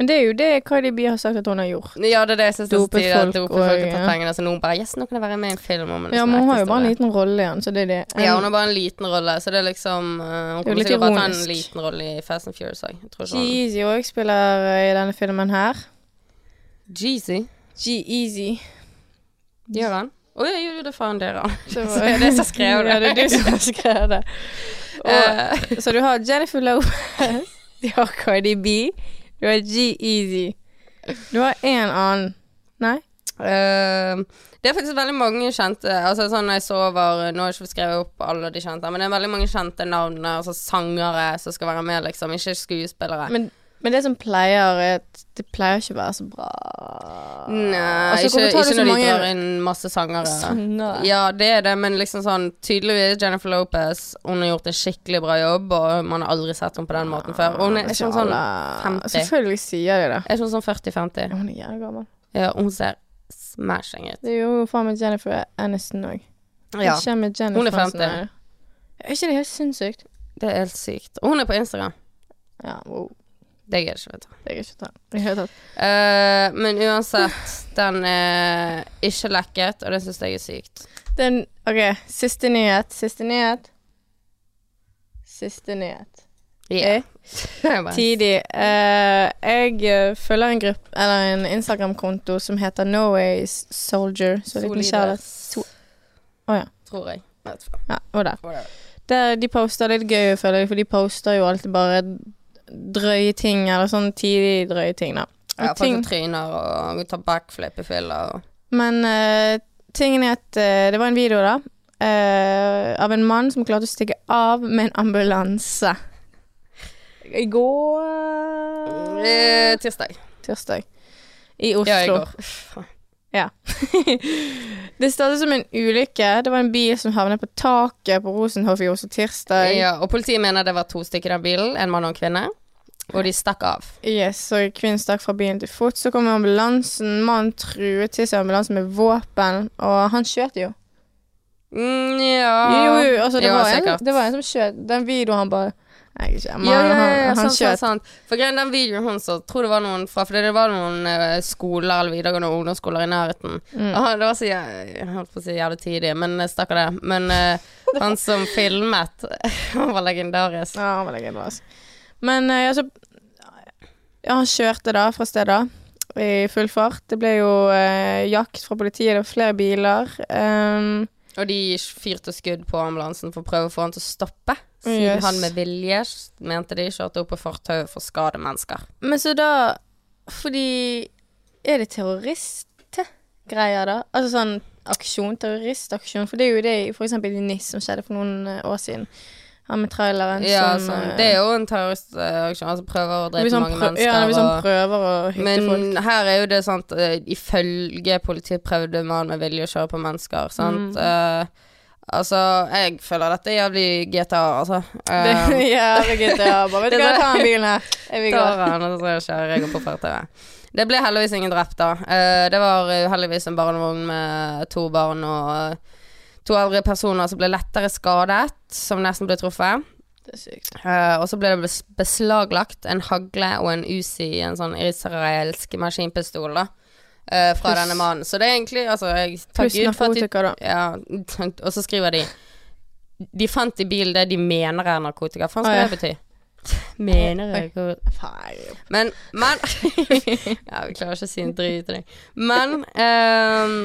S2: Men det er jo det Cardi B har sagt at hun har gjort.
S3: ja, det er det jeg syns er så tidlig. At dopet folk har tatt pengene. Så noen bare Yes, nå kan jeg være med i en film om en
S2: Ja,
S3: sånn
S2: men hun har jo bare en liten rolle igjen, så det er det.
S3: Ja, hun har bare en liten rolle, så det er liksom uh, Hun
S2: er
S3: kommer sikkert bare ta en liten rolle i Fast and Furious òg.
S2: G-Eazy òg spiller eh, i denne filmen her.
S3: Jeezy.
S2: G-Eazy.
S3: Gjør han? Å ja, jo, det faen dere da.
S2: Så [laughs]
S3: er det som skrev det.
S2: Ja, det er du som har [laughs] skrevet det. Og,
S3: uh,
S2: så du har Jennifer Lopez, [laughs] du har Cardi B, du er G-Easy. Du har én annen. Nei?
S3: Uh, det er faktisk veldig mange kjente Altså sånn jeg så over Nå har jeg ikke skrevet opp alle de kjente, men det er veldig mange kjente navn, altså sangere som skal være med, liksom. Ikke skuespillere.
S2: Men, men det som pleier, er det pleier ikke å være så bra.
S3: Nei,
S2: Altså,
S3: ikke, ikke når de drar inn masse sangere.
S2: Sangere.
S3: Ja, det er det, men liksom sånn Tydeligvis Jennifer Lopez Hun har gjort en skikkelig bra jobb, og man har aldri sett henne på den måten før. Og hun er ikke sånn 50.
S2: Selvfølgelig sier de det.
S3: Er ikke sånn 40-50?
S2: Hun er jævlig gammel.
S3: Ja, hun ser smashing ut.
S2: Det er jo faen meg Jennifer Aniston òg.
S3: Ja, Hun er 50.
S2: Er ikke det helt sinnssykt?
S3: det er helt sykt. Og hun er på Instagram.
S2: Ja, wow.
S3: Det gidder ikke, vet du.
S2: Det ikke ta i det hele tatt.
S3: Eh, men uansett, den er ikke lekket, og det syns jeg er sykt.
S2: Den, ok, siste nyhet. Siste nyhet. Siste nyhet.
S3: Yeah. [laughs] Bare-
S2: Tidig. Uh, jeg eh, følger en gruppe, eller en Instagram-konto som heter Norway's Soldier. Så liten kjærlighet. So oh, ja.
S3: Tror jeg.
S2: Ja. Og der. Der de poster litt gøy, føler jeg, for de poster jo alltid bare drøye ting, eller sånn tidlig drøye ting, da. Og
S3: Ja, folk tryner og tar backflip i fylla og
S2: men uh, tingen er at uh, det var en video, da, uh, av en mann som klarte å stikke av med en ambulanse. I går
S3: Eh, Tirsdag.
S2: Tirsdag. I Oslo.
S3: Ja, i går. Ja. [laughs]
S2: det startet som en ulykke. Det var en bil som havnet på taket på Rosenhoff i Oslo tirsdag.
S3: Ja, og politiet mener det var to stykker i den bilen, en mann og en kvinne. Og de stakk av.
S2: Yes, så kvinnen stakk fra bilen til fots. Så kom ambulansen. Mannen truet til seg ambulansen med våpen, og han skjøt jo.
S3: Mm, ja
S2: Jo, jo, altså det,
S3: Jo,
S2: var en, det var en som skjøt. Den videoen han bare Nei, ikke men
S3: Ja, ja, ja,
S2: han,
S3: ja,
S2: han
S3: sant, sant,
S2: skjøt.
S3: sant. For greien, den videoen hun så, tror det var noen fra For det var noen eh, skoler eller videregående ungdomsskoler i nærheten.
S2: Mm.
S3: Og det var så jæ- jeg holdt på å si jævlig tidlig, men eh, stakkar det. Men eh, han som filmet, [laughs] han var legendarisk.
S2: Ja, han var legendarisk. Men eh, så Ja, han kjørte da fra stedet i full fart. Det ble jo eh, jakt fra politiet, det var flere biler. Um,
S3: Og de fyrte skudd på ambulansen for å prøve å få han til å stoppe. Siden
S2: Yes.
S3: han med vilje, mente de, kjørte opp på fortauet for å skade mennesker.
S2: men så da Fordi Er det terroristgreier, da? Altså sånn aksjon, terroristaksjon? For det er jo det for eksempel i NIS som skjedde for noen eh, år siden. Han med traileren
S3: Ja,
S2: som
S3: sånn,
S2: eh,
S3: det er jo en terroristaksjon. Altså prøver å drepe mange mennesker.
S2: Ja, hvis han
S3: og-
S2: prøver å hytte
S3: Men
S2: folk.
S3: her er jo det sant eh, Ifølge politiet prøvde man med vilje å kjøre på mennesker, sant.
S2: Mm.
S3: Uh, altså, jeg føler dette er jævlig GTA, altså. [laughs]
S2: Er jævlig GTA. Bare [laughs] vet du hva, ta den bilen her. Jeg vil gå.
S3: han, og så kjører jeg opp på fortauet. Det ble heldigvis ingen drept, da. Uh, det var heldigvis en barnevogn med to barn og to eldre personer som ble lettere skadet, som nesten ble truffet.
S2: Det er sykt.
S3: Uh, og så ble det beslaglagt en hagle og en Uzi, en sånn israelsk maskinpistol, da. Uh, fra
S2: Plus,
S3: denne mannen. Så det er egentlig Altså, jeg tar
S2: Pluss narkotika, da.
S3: Ja, og så skriver de De fant i bilen det de mener er narkotika. Hva faen skal
S2: ah, ja.
S3: det bety? [laughs] Mener jeg
S2: Feil.
S3: Men, men [laughs] Ja, vi klarer ikke å si en drit til deg. Men ehm,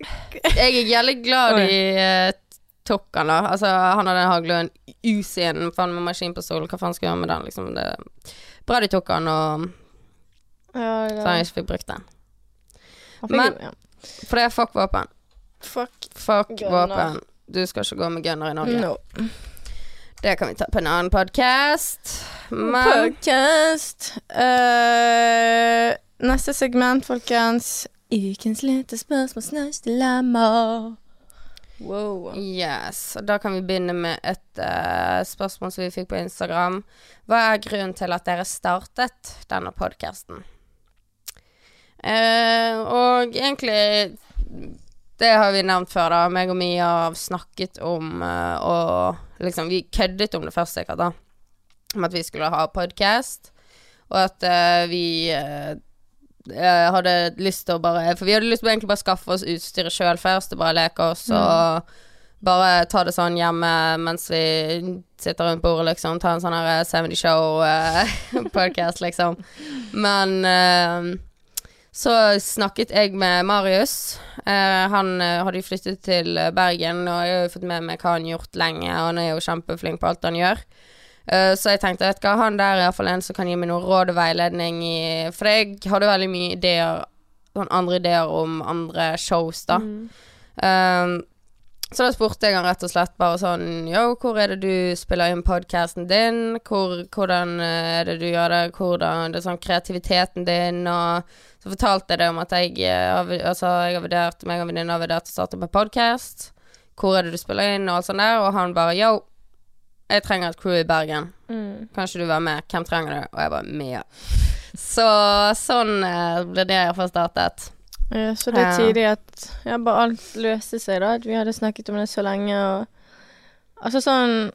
S3: Jeg er jævlig glad i uh, Tokkan, da. Altså, han hadde en hagle og en Uzi-en faen med maskinpistol. Hva faen skal jeg gjøre med den, liksom? Det Bra de tok han, og
S2: Ja,
S3: så han ikke fikk brukt den.
S2: Fikk
S3: Men-
S2: jo- ja.
S3: For det er fuck våpen.
S2: Fuck
S3: Fuck våpen. Du skal ikke gå med gunner i Norge.
S2: no.
S3: Det kan vi ta på en annen podkast. Podkast.
S2: Podcast. Eh, neste segment, folkens. Ukens lite spørsmål, snaus dilemma. Wow.
S3: Yes, og da kan vi begynne med et uh, spørsmål som vi fikk på Instagram. Hva er grunnen til at dere startet denne podkasten? og egentlig det har vi nevnt før, da. Meg og Mia har snakket om uh, og liksom Vi køddet om det først, sikkert, da. Om at vi skulle ha podkast, og at uh, vi uh, hadde lyst til å bare For vi hadde lyst til å egentlig bare skaffe oss utstyret sjøl først, og bare leke oss og bare ta det sånn hjemme mens vi sitter rundt bordet, liksom. Ta en sånn her 70 Show-podcast, [laughs] liksom. Men så snakket jeg med Marius. Uh, han uh, hadde jo flyttet til Bergen, og jeg har jo fått med meg hva han har gjort lenge. Og han er jo kjempeflink på alt han gjør. Uh, så jeg tenkte vet du hva, han der er iallfall en som kan gi meg noe råd og veiledning i For jeg hadde veldig mye ideer, sånn andre ideer om andre shows, da. Mm. så da spurte jeg han rett og slett bare sånn Yo, hvor er det du spiller inn podkasten din? Hvor, hvordan er det du gjør det? Hvordan det er sånn kreativiteten din og så fortalte jeg det om at jeg, eh, altså, jeg har vurdert meg og venninna har vurdert å starte med podkast. Hvor er det du spiller inn, og alt sånt der. Og han bare yo, jeg trenger et crew i Bergen. Mm. Kan ikke du være med? Hvem trenger du? Og jeg bare Mia. Så sånn uh, ble det iallfall startet.
S2: Ja, så det er tidlig at ja, bare alt løste seg, da. At vi hadde snakket om det så lenge, og Altså sånn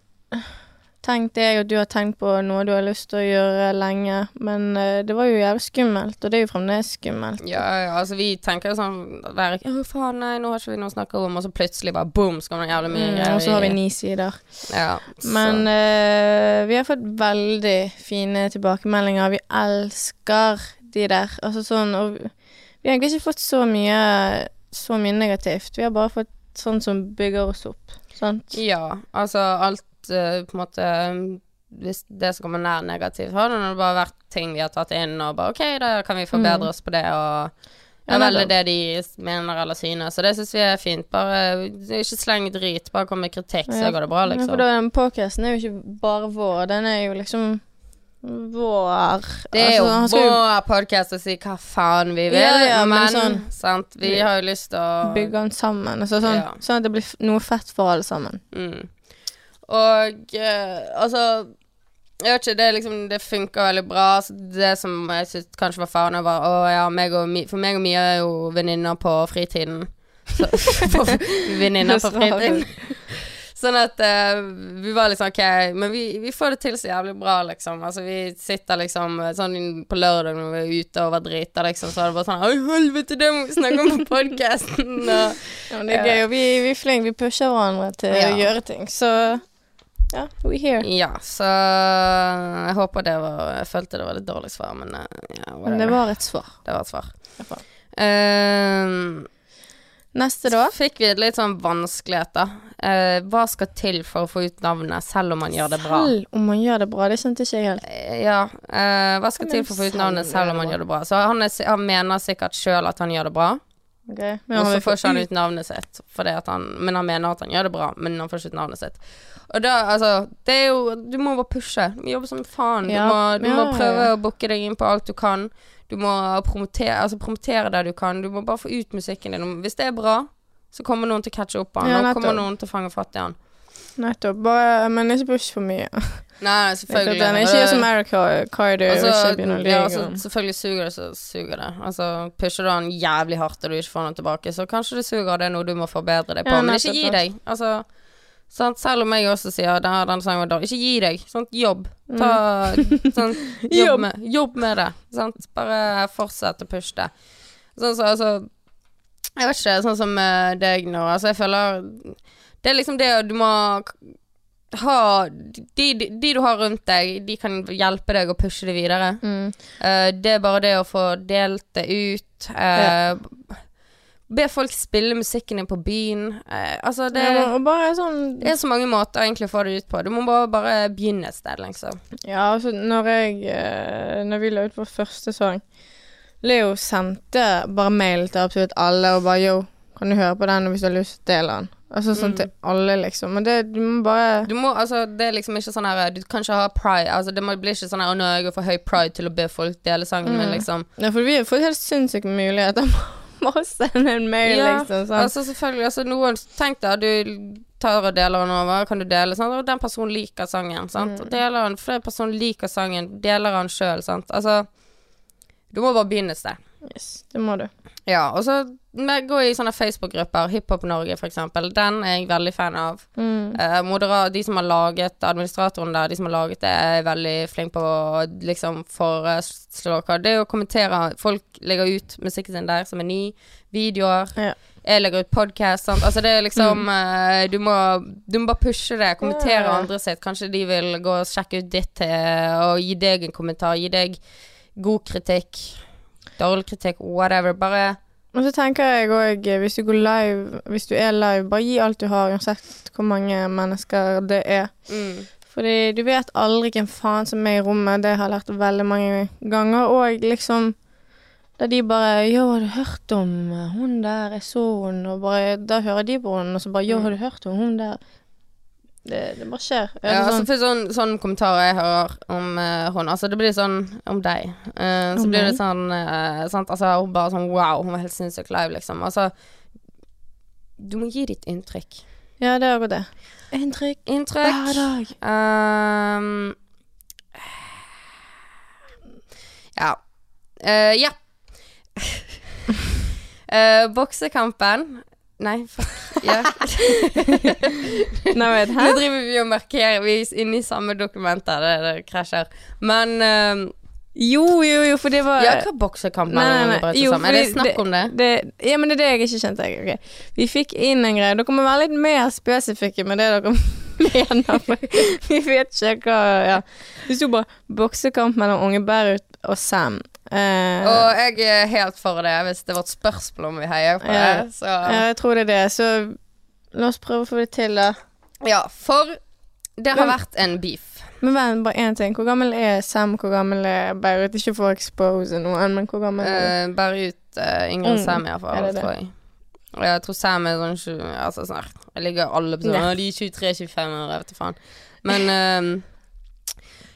S2: tenkt jeg at du har tenkt på noe du har lyst til å gjøre lenge, men uh, det var jo jævlig skummelt, og det er jo fremdeles skummelt.
S3: Ja, ja, altså vi tenker jo sånn være Å, faen, nei, nå har ikke vi noe å snakke om, og så plutselig bare boom, skal man jævlig mye
S2: mm,
S3: greier.
S2: Og så har vi ni sider.
S3: Ja,
S2: men uh, vi har fått veldig fine tilbakemeldinger. Vi elsker de der. Altså sånn Og vi har egentlig ikke fått så mye så mye negativt. Vi har bare fått sånn som bygger oss opp. Sant?
S3: Ja, altså alt uh, på en måte Hvis det som kommer nær negativt, har det bare vært ting vi har tatt inn, og bare OK, da kan vi forbedre mm. oss på det, og det er veldig det de mener eller synes, så det syns vi er fint. Bare ikke sleng drit, bare kom med kritikk, så går det bra, liksom.
S2: Ja, for den podkasten er jo ikke bare vår, den er jo liksom vår
S3: Det er altså, jo vår podkast å si hva faen vi vil, ja, ja, men, men sånn, sant, vi har jo lyst til å
S2: Bygge den sammen, altså sånn, ja. sånn, at det blir noe fett for alle sammen.
S3: Mm. Og uh, altså jeg vet ikke, det, liksom, det funka veldig bra. Så det som jeg syntes kanskje var faren, var å ja, meg og, For meg og Mia er jo venninner på fritiden. [laughs] venninner på fritiden. [laughs] Sånn at uh, vi var liksom OK, men vi, vi, får det til så jævlig bra, liksom. Altså, vi sitter liksom sånn på lørdag når vi er ute og var drita, liksom, så er det bare sånn Oi, helvete, det må vi snakke om på [laughs] podkasten! ja,
S2: men det er gøy, og vi, vi er flinke. Vi pusher hverandre til ja. å gjøre ting, så ja, we here.
S3: Ja, så jeg håper det var Jeg følte det var litt dårlig svar, men eh, ja,
S2: Men det var et svar.
S3: Det var et svar. Uh,
S2: Neste, da?
S3: Fikk vi litt sånn vanskeligheter. Uh, hva skal til for å få ut navnet, selv om man gjør det bra?
S2: Selv om man gjør det bra, det skjønte ikke jeg helt.
S3: Uh, ja. Uh, hva skal til for å få ut navnet, selv om man gjør det bra? Så han, er, han mener sikkert sjøl at han gjør det bra.
S2: Okay.
S3: Og så får ikke han ut navnet sitt, han, men han mener at han gjør det bra, men han får ikke ut navnet sitt. Og da, altså Det er jo Du må bare pushe. Du må jobbe som faen. Du, må, du ja, må, prøve ja. å booke deg inn på alt du kan. Du må promotere, altså promotere det du kan. Du må bare få ut musikken din. Hvis det er bra, så kommer noen til å catche opp på han. Ja, Nå kommer noen til å fange fatt i han.
S2: Nettopp. Bare, men ikke push for mye. [laughs]
S3: Nei, selvfølgelig.
S2: Den er ikke gjør som Eric Carter altså,
S3: ja, altså, Selvfølgelig suger det, så suger det. Altså, pusher du den jævlig hardt og du ikke får den tilbake, så kanskje det suger, det er noe du må forbedre deg på. Ja, men ikke gi deg. Altså Sant? Selv om jeg også sier at denne sangen var. Ikke gi deg. Sant? Jobb. Ta, mm. sånn, [laughs] jobb, med, jobb, med, det. Sant? Bare fortsett å pushe det. Sånn så, altså Jeg vet ikke, sånn som deg nå. Altså, jeg føler Det er liksom det du må ha de, de, de, du har rundt deg, de kan hjelpe deg å pushe det videre. Mm. Uh, det er bare det å få delt det ut. Uh, ja Be folk spille musikken din på byen. Uh, altså, det,
S2: ja, sånn,
S3: det, er så mange måter egentlig å få det ut på. Du må bare, bare begynne et sted, liksom.
S2: Ja, altså, når jeg Når vi la ut vår første sang Leo sendte bare mail til absolutt alle og bare Yo, kan du høre på den hvis du har lyst dele den? Altså sånn mm. til alle, liksom. Men det, du må bare
S3: Du må, altså, det er liksom ikke sånn her Du kan ikke ha pride Altså, det blir ikke sånn her Å, nå er jeg for høy pride til å be folk dele sangen mm. min, liksom.
S2: Ja, for vi har fått helt sinnssyke muligheter [laughs] må sende en mail, ja, liksom.
S3: Sånn. Altså selvfølgelig. Altså noen Tenk deg, du tar og deler den over. Kan du dele? Sant? Og den personen liker sangen. Sant? Mm. Deler den, for den personen liker sangen. Deler den sjøl, sant. Altså Du må bare begynne et sted.
S2: Yes, det må du.
S3: Ja, og så gå i sånne Facebook-grupper, Hiphop Norge for eksempel. Den er jeg veldig fan av.
S2: Mm.
S3: Eh, de som har laget administratoren der, de som har laget det, er veldig flinke på å liksom foreslå hva Det å kommentere Folk legger ut musikken sin der som er ny. Videoer.
S2: Ja.
S3: Jeg legger ut podkast. Altså det er liksom eh, du, må, du må bare pushe det. Kommentere
S2: Ja.
S3: andre sitt. Kanskje de vil gå og sjekke ut ditt eh, og gi deg en kommentar. Gi deg god kritikk. Dårlig kritikk. Whatever. Bare
S2: Og så tenker jeg òg, hvis du går live, hvis du er live, bare gi alt du har, uansett hvor mange mennesker det er.
S3: mm.
S2: Fordi du vet aldri hvem faen som er i rommet, det har jeg lært veldig mange ganger. Og liksom da de bare 'Yo, har du hørt om eh, hun der? Jeg så hun', og bare Da hører de på henne, og så bare 'Yo, har du hørt om hun der?' Det, det bare skjer. Er
S3: Ja, altså
S2: sånn?
S3: for sånn, sånn kommentarer jeg hører om uh, hun Altså, det blir sånn om deg. Eh, så
S2: Om
S3: blir det sånn uh, sant? Altså, hun bare sånn Wow, hun var helt sinnssykt live, liksom. Altså Du må gi ditt inntrykk.
S2: Ja, det er akkurat det. Inntrykk
S3: Inntrykk.
S2: hver dag.
S3: Um, ja. Ja. [laughs] Boksekampen Nei, fuck. Ja. [laughs]
S2: Nei, vet,
S3: Nå driver vi og markerer. Vi er inne i samme dokumenter. Det, det krasjer. Men ehm,
S2: Jo, jo, jo, for det var
S3: Ja, hva boksekamp
S2: Nei, nei, nei. Jo.
S3: Er det
S2: snakk
S3: snakk om det?
S2: det, ja, men det er det jeg ikke skjønte. Okay. Vi fikk inn en greie. Dere må være litt mer spesifikke med det dere mener. For vi vet ikke hva ja. Det sto bare 'boksekamp mellom Unge Beirut og Sam'. Uh,
S3: Og jeg er helt for det, hvis det var et spørsmål om vi heier på
S2: Ja.
S3: det. Så
S2: ja, jeg tror det er det. Så la oss prøve å få det til, da.
S3: Ja, for det har
S2: Men-
S3: vært en beef.
S2: Men vent, bare én ting. Hvor gammel er Sam? Hvor gammel er Beirut? Ikke for å expose noen, men hvor gammel er
S3: Uh, bare ut uh, Ingrid
S2: Mm,
S3: Sam, iallfall, tror jeg. Og jeg tror Sam er sånn 20 Altså snart. Jeg ligger alle på sånn De er 23-25 år, jeg vet da faen. Men um,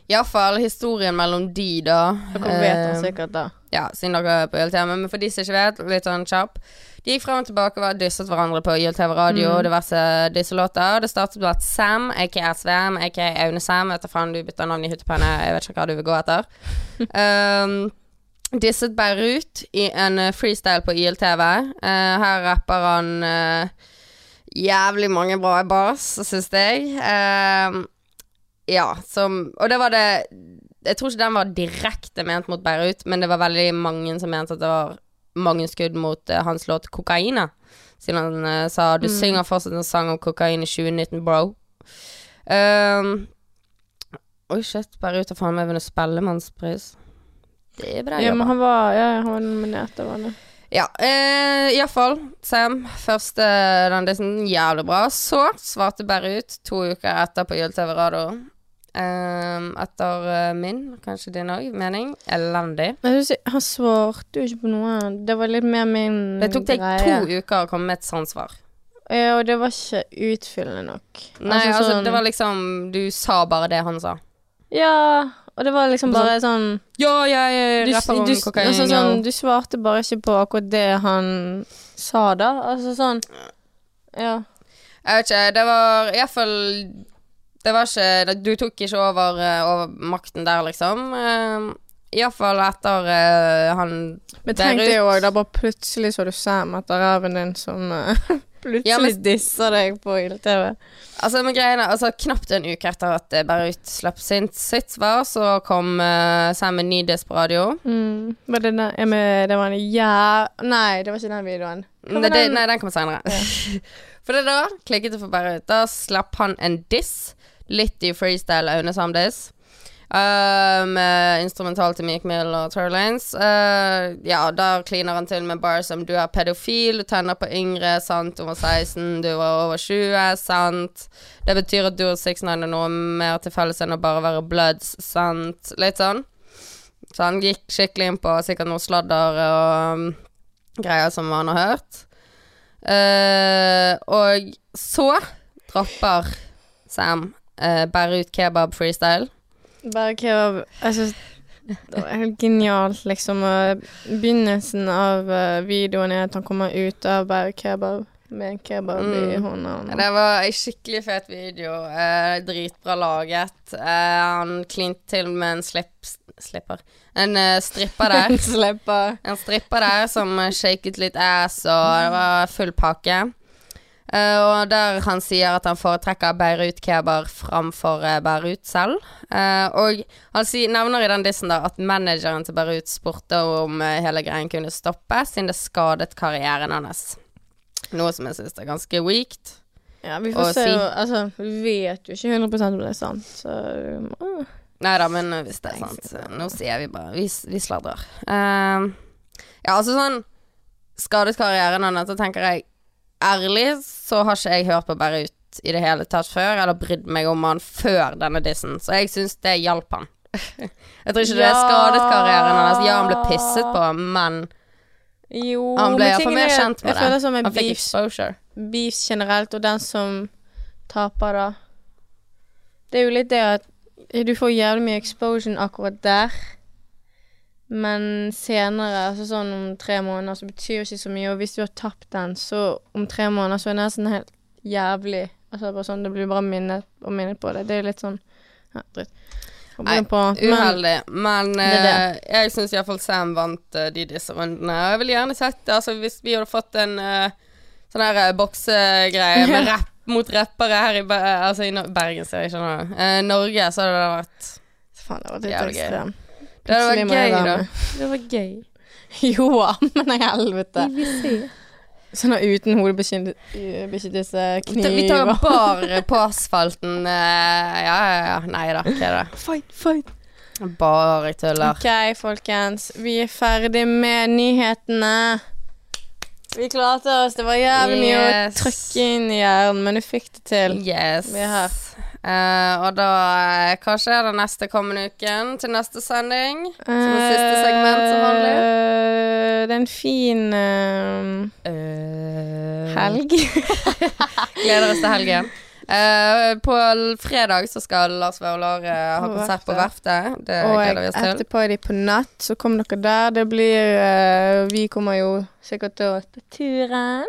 S3: iallfall historien mellom de, da.
S2: Dere vet
S3: eh,
S2: han sikkert, da.
S3: Ja, siden dere er på YLTV. Men for de som ikke vet, litt sånn kjapp. De gikk frem og tilbake og var dysset hverandre på YLTV radio
S2: Mm.
S3: og diverse dysselåter. Det startet med at Sam, aka SVM, aka Aune Sam Vet da faen, du bytter navn i huttepenne, jeg vet ikke hva du vil gå etter. [laughs] um, disset Beirut i en eh, freestyle på YLTV. Uh, her rapper han eh, jævlig mange bra bars, syns jeg. Uh, ja, som Og det var det Jeg tror ikke den var direkte ment mot Beirut, men det var veldig mange som mente at det var mange skudd mot uh, hans låt 'Kokaina'. Siden han uh, sa 'Du
S2: Mm.
S3: synger fortsatt en sang om kokain i 2019, bro'. Um, Oi, shit. Beirut har faen meg vunnet Spellemannspris. Det er bra
S2: Ja, men han var, ja, han var nominert, det var det.
S3: Ja, eh, iallfall. Sam, første den dissen, jævlig bra. Så svarte bare ut to uker etter på YLTV Radio. Eh, etter eh, min, kanskje din òg, mening. Elendig.
S2: Han svarte jo ikke på noe. Det var litt mer min greie.
S3: Det tok deg to uker å komme med et sånt svar.
S2: Ja, og det var ikke utfyllende nok.
S3: Nei, altså,
S2: sånn-
S3: det var liksom Du sa bare det han sa.
S2: Ja, og det var liksom bare sånn
S3: Ja, jeg
S2: du,
S3: rapper om
S2: du,
S3: kokain.
S2: altså, sånn, du svarte bare ikke på akkurat det han sa, da. Altså sånn Ja.
S3: Jeg vet ikke, det var iallfall Det var ikke Du tok ikke over, eh, over makten der, liksom. Iallfall etter uh, han
S2: Men tenk
S3: deg
S2: det òg, da bare plutselig så du Sam etter ræven din som uh, [laughs] plutselig
S3: Ja, men-
S2: disser deg på IL-TV.
S3: Altså, men greiene, altså Knapt en uke etter at eh, Beirut slapp sitt, sitt svar, så kom uh, Sam med ny diss radio.
S2: Mm. Var det, den, ja, men det var en ja... Nei, det var ikke den videoen.
S3: Det,
S2: den?
S3: nei, den kommer senere. [laughs] for det da klikket det for Beirut. Da slapp han en diss. Litt i freestyle Aune Sam-diss. Uh, med instrumental til Meek Mill og Turlanes. Uh, ja, der kliner han til med bars som 'du er pedofil', 'du tenner på yngre', sant, 'du var 16', 'du var over 20', sant. Det betyr at du og 69 er noe mer til felles enn å bare være bloods, sant. Litt sånn. Så han gikk skikkelig inn på sikkert noe sladder og um, greier som han har hørt. Uh, og så dropper Sam uh, ut kebab freestyle.
S2: Kebab Jeg syns det var helt genialt, liksom. Begynnelsen av eh, videoen er at han kommer ut av bare kebab med en kebab i
S3: Mm.
S2: hånda.
S3: Det var ei skikkelig fet video. eh, dritbra laget. Eh, han klinte til med en slips, slipper. En eh, stripper der. [laughs] En stripper der som eh, shaket litt ass, og det var full pakke. Eh, og der han sier at han foretrekker Beirut Kebar framfor uh, Beirut selv. Uh, og han sier, nevner i den dissen da at manageren til Beirut spurte om eh, hele greien kunne stoppe, siden det skadet karrieren hans. Noe som jeg syns er ganske weakt.
S2: Ja, vi får se.
S3: si-
S2: Altså, vi vet jo ikke 100% om det er sant, så uh,
S3: Nei da, men eh, hvis det er sant, nå sier vi bare Vi, vi sladrer. Eh, ja, altså sånn Skadet karrieren hans, så tenker jeg Ærlig så har ikke jeg hørt på Beirut i det hele tatt før, eller brydd meg om han før denne dissen, så jeg syns det hjalp han. [laughs] jeg tror ikke det
S2: Ja.
S3: skadet karrieren hans. Ja, han ble pisset på, men
S2: Jo,
S3: han ble iallfall mer
S2: er-
S3: kjent med
S2: Jeg føler
S3: det.
S2: som en
S3: Han fikk
S2: beef,
S3: exposure.
S2: beef generelt, og den som taper da Det er jo litt det at du får jævlig mye exposure akkurat der, men senere, altså sånn om tre måneder, så betyr jo ikke så mye, og hvis du har tapt den, så om tre måneder så er det nesten helt jævlig. Altså bare sånn, det blir bare minnet og minnet på det. Det er litt sånn ja, dritt.
S3: Nei,
S2: igjen men-
S3: Uheldig. Men
S2: Det det.
S3: eh, jeg syns iallfall Sam vant eh, de disse rundene. Og jeg ville gjerne sett. Altså, hvis vi hadde fått en eh, sånn her eh, boksegreie med [laughs] rapp mot rappere her i, Be altså, i Bergen, ser jeg noe. Eh, Norge, så hadde det vært
S2: Faen, det var litt
S3: Jævlig gøy.
S2: ekstrem.
S3: Det hadde vært gøy, da.
S2: Det var gøy. Jo, men i helvete. Sånn at uten hodebeskyttelse,
S3: kniv Vi tar bare på asfalten. eh, ja, ja, ja. Nei da, hva er det?
S2: Fight, fight.
S3: Bare tuller.
S2: Ok, folkens. Vi er ferdig med nyhetene. Vi klarte oss. Det var jævlig mye å trykke inn i hjernen, men du fikk det til.
S3: Yes.
S2: Vi er her.
S3: Eh, og da eh, Hva skjer den neste kommende uken til neste sending? Som er siste segment, som vanlig.
S2: Uh, Det er en fin uh, helg. [laughs]
S3: Gleder oss til helgen. Eh, på fredag så skal Lars Vaular eh, ha
S2: På
S3: konsert på
S2: Verftet.
S3: Det
S2: Og
S3: gleder vi oss til.
S2: etterparty på natt, så kom dere der. Det blir eh, Vi kommer jo sikkert til å ta turen.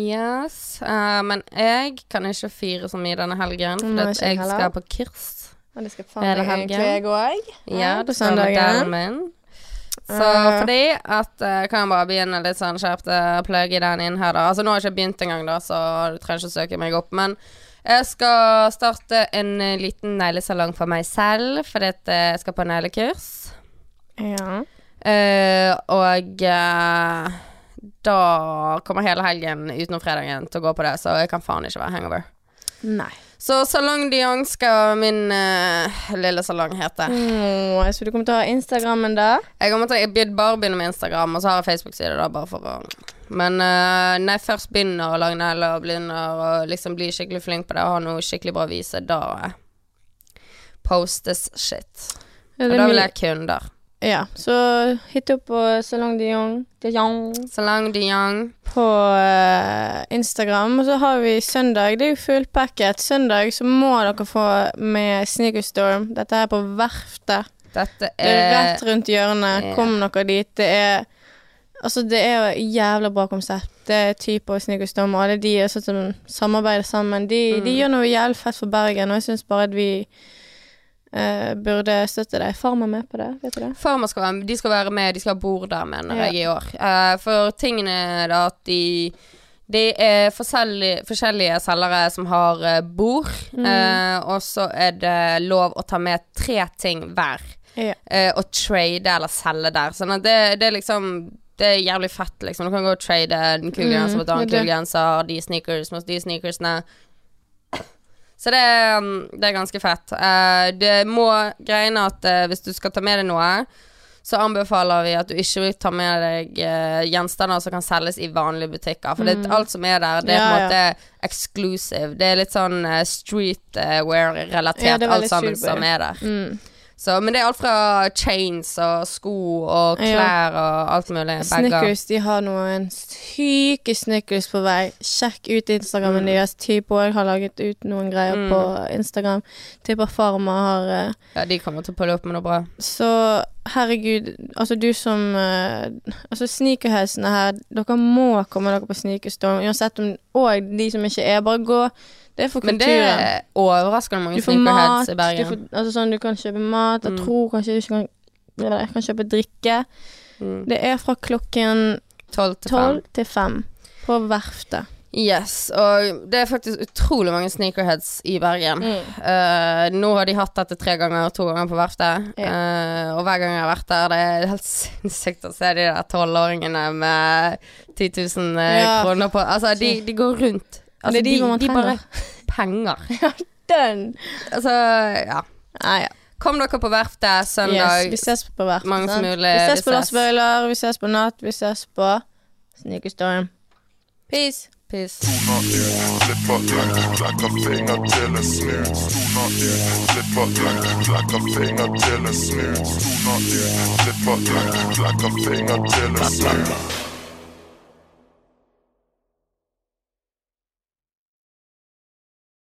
S3: Yes. Uh, men jeg kan ikke fire så mye denne helgen, for
S2: ikke
S3: jeg
S2: heller.
S3: skal på kurs.
S2: Og det skal faen
S3: Hele
S2: meg
S3: helgen.
S2: egentlig jeg òg.
S3: Ja,
S2: du
S3: det skal med
S2: søndagen.
S3: min. Så
S2: uh.
S3: fordi at uh, Kan jeg bare begynne litt sånn skjerpt uh, plugge den inn her, da. Altså nå har jeg ikke begynt engang, da, så du trenger ikke søke meg opp. Men jeg skal starte en liten neglesalong for meg selv, fordi at jeg skal på neglekurs.
S2: Ja.
S3: Uh, og eh, da kommer hele helgen utenom fredagen til å gå på det, så jeg kan faen ikke være hangover.
S2: Nei.
S3: Så Salong Dion skal min uh, lille salong hete.
S2: Mm, så du kommer til å ha Instagrammen da?
S3: Jeg kommer til å bare begynne med Instagram, og så har jeg Facebook-side, da, bare for å Men uh, når jeg først begynner å lage negler og begynner å liksom bli skikkelig flink på det og ha noe skikkelig bra å vise, da uh, postes shit. Og da vil jeg ha kunder.
S2: Ja, så hit opp på Salong de Jong
S3: Salong Dion.
S2: på uh, Instagram. Og så har vi søndag. Det er jo fullpacket. Søndag så må dere få med Sneakerstorm. Dette er på Verftet.
S3: Dette
S2: Det er
S3: er
S2: rett rundt hjørnet.
S3: Yeah.
S2: Kom dere dit. Det er Altså, det er jo jævla bra konsept. Det er type og Sneakerstorm og alle de er sånn som samarbeider sammen. De, de
S3: Mm.
S2: gjør noe jævlig fett for Bergen, og jeg syns bare at vi eh, burde støtte deg. Farm er med på det, vet du det?
S3: Farma skal være De skal være med, de skal ha bord der, mener
S2: Ja.
S3: jeg, i år. Eh, for tingene er at de det er forskjellige, forskjellige selgere som har eh, bord,
S2: Mm.
S3: eh, og så er det lov å ta med tre ting hver.
S2: Ja.
S3: eh, og trade eller selge der. Sånn at det, det er liksom Det er jævlig fett, liksom. Du kan gå og trade en
S2: Mm,
S3: mot en annen
S2: det er
S3: kul genser, de sneakers mot de sneakersene. Så det, um, det er ganske fett. Uh, det må Greiene at uh, hvis du skal ta med deg noe, så anbefaler vi at du ikke vil ta med deg uh, gjenstander som kan selges i vanlige butikker. For det, alt som er der, det er på
S2: Mm.
S3: En måte exclusive. Det er litt sånn streetwear-relatert,
S2: Ja,
S3: alt sammen som er der.
S2: Mm.
S3: Så, men det er alt fra chains og sko og
S2: Ja.
S3: klær og alt mulig. Bager.
S2: Snickers, de har noen syke Snickers på vei. Sjekk ut Instagrammen
S3: Mm.
S2: deres. Typo har laget ut noen greier
S3: Mm.
S2: på Instagram. Tipper Farma har uh,
S3: Ja, de kommer til å pulle opp med noe bra.
S2: Så herregud, altså du som uh, Altså sneakerhelsene her, dere må komme dere på Sneakerstorm. Uansett om Og de som ikke er, bare gå. Det er for
S3: Men det er overraskende mange
S2: får
S3: sneakerheads i
S2: du,
S3: Bergen.
S2: mat, altså sånn, du kan kjøpe mat. Jeg
S3: Mm.
S2: tror kanskje du ikke kan jeg kan kjøpe drikke.
S3: Mm.
S2: Det er fra klokken
S3: 12 til 5.
S2: tolv til fem på verftet.
S3: Yes, og det er faktisk utrolig mange sneakerheads i Bergen. Eh, nå har de hatt dette tre ganger, to ganger på verftet. Eh, og hver gang jeg har vært der, det er helt [laughs] sinnssykt å se de der tolvåringene med 10 000 uh,
S2: Ja.
S3: kroner på Altså, de, de går rundt. Altså,
S2: er de
S3: de bare [laughs]
S2: Penger. [laughs]
S3: penger.
S2: Den!
S3: Altså, ja.
S2: Nei, ja.
S3: Kom dere på verftet søndag.
S2: Yes, vi ses på verftet.
S3: mange som mulig,
S2: Vi ses på
S3: ses.
S2: Vi ses på Natt, vi ses på Sneakerstorm. Peace.
S3: Peace.
S1: Tona finger smooth. Tona finger smooth. Tona finger smooth.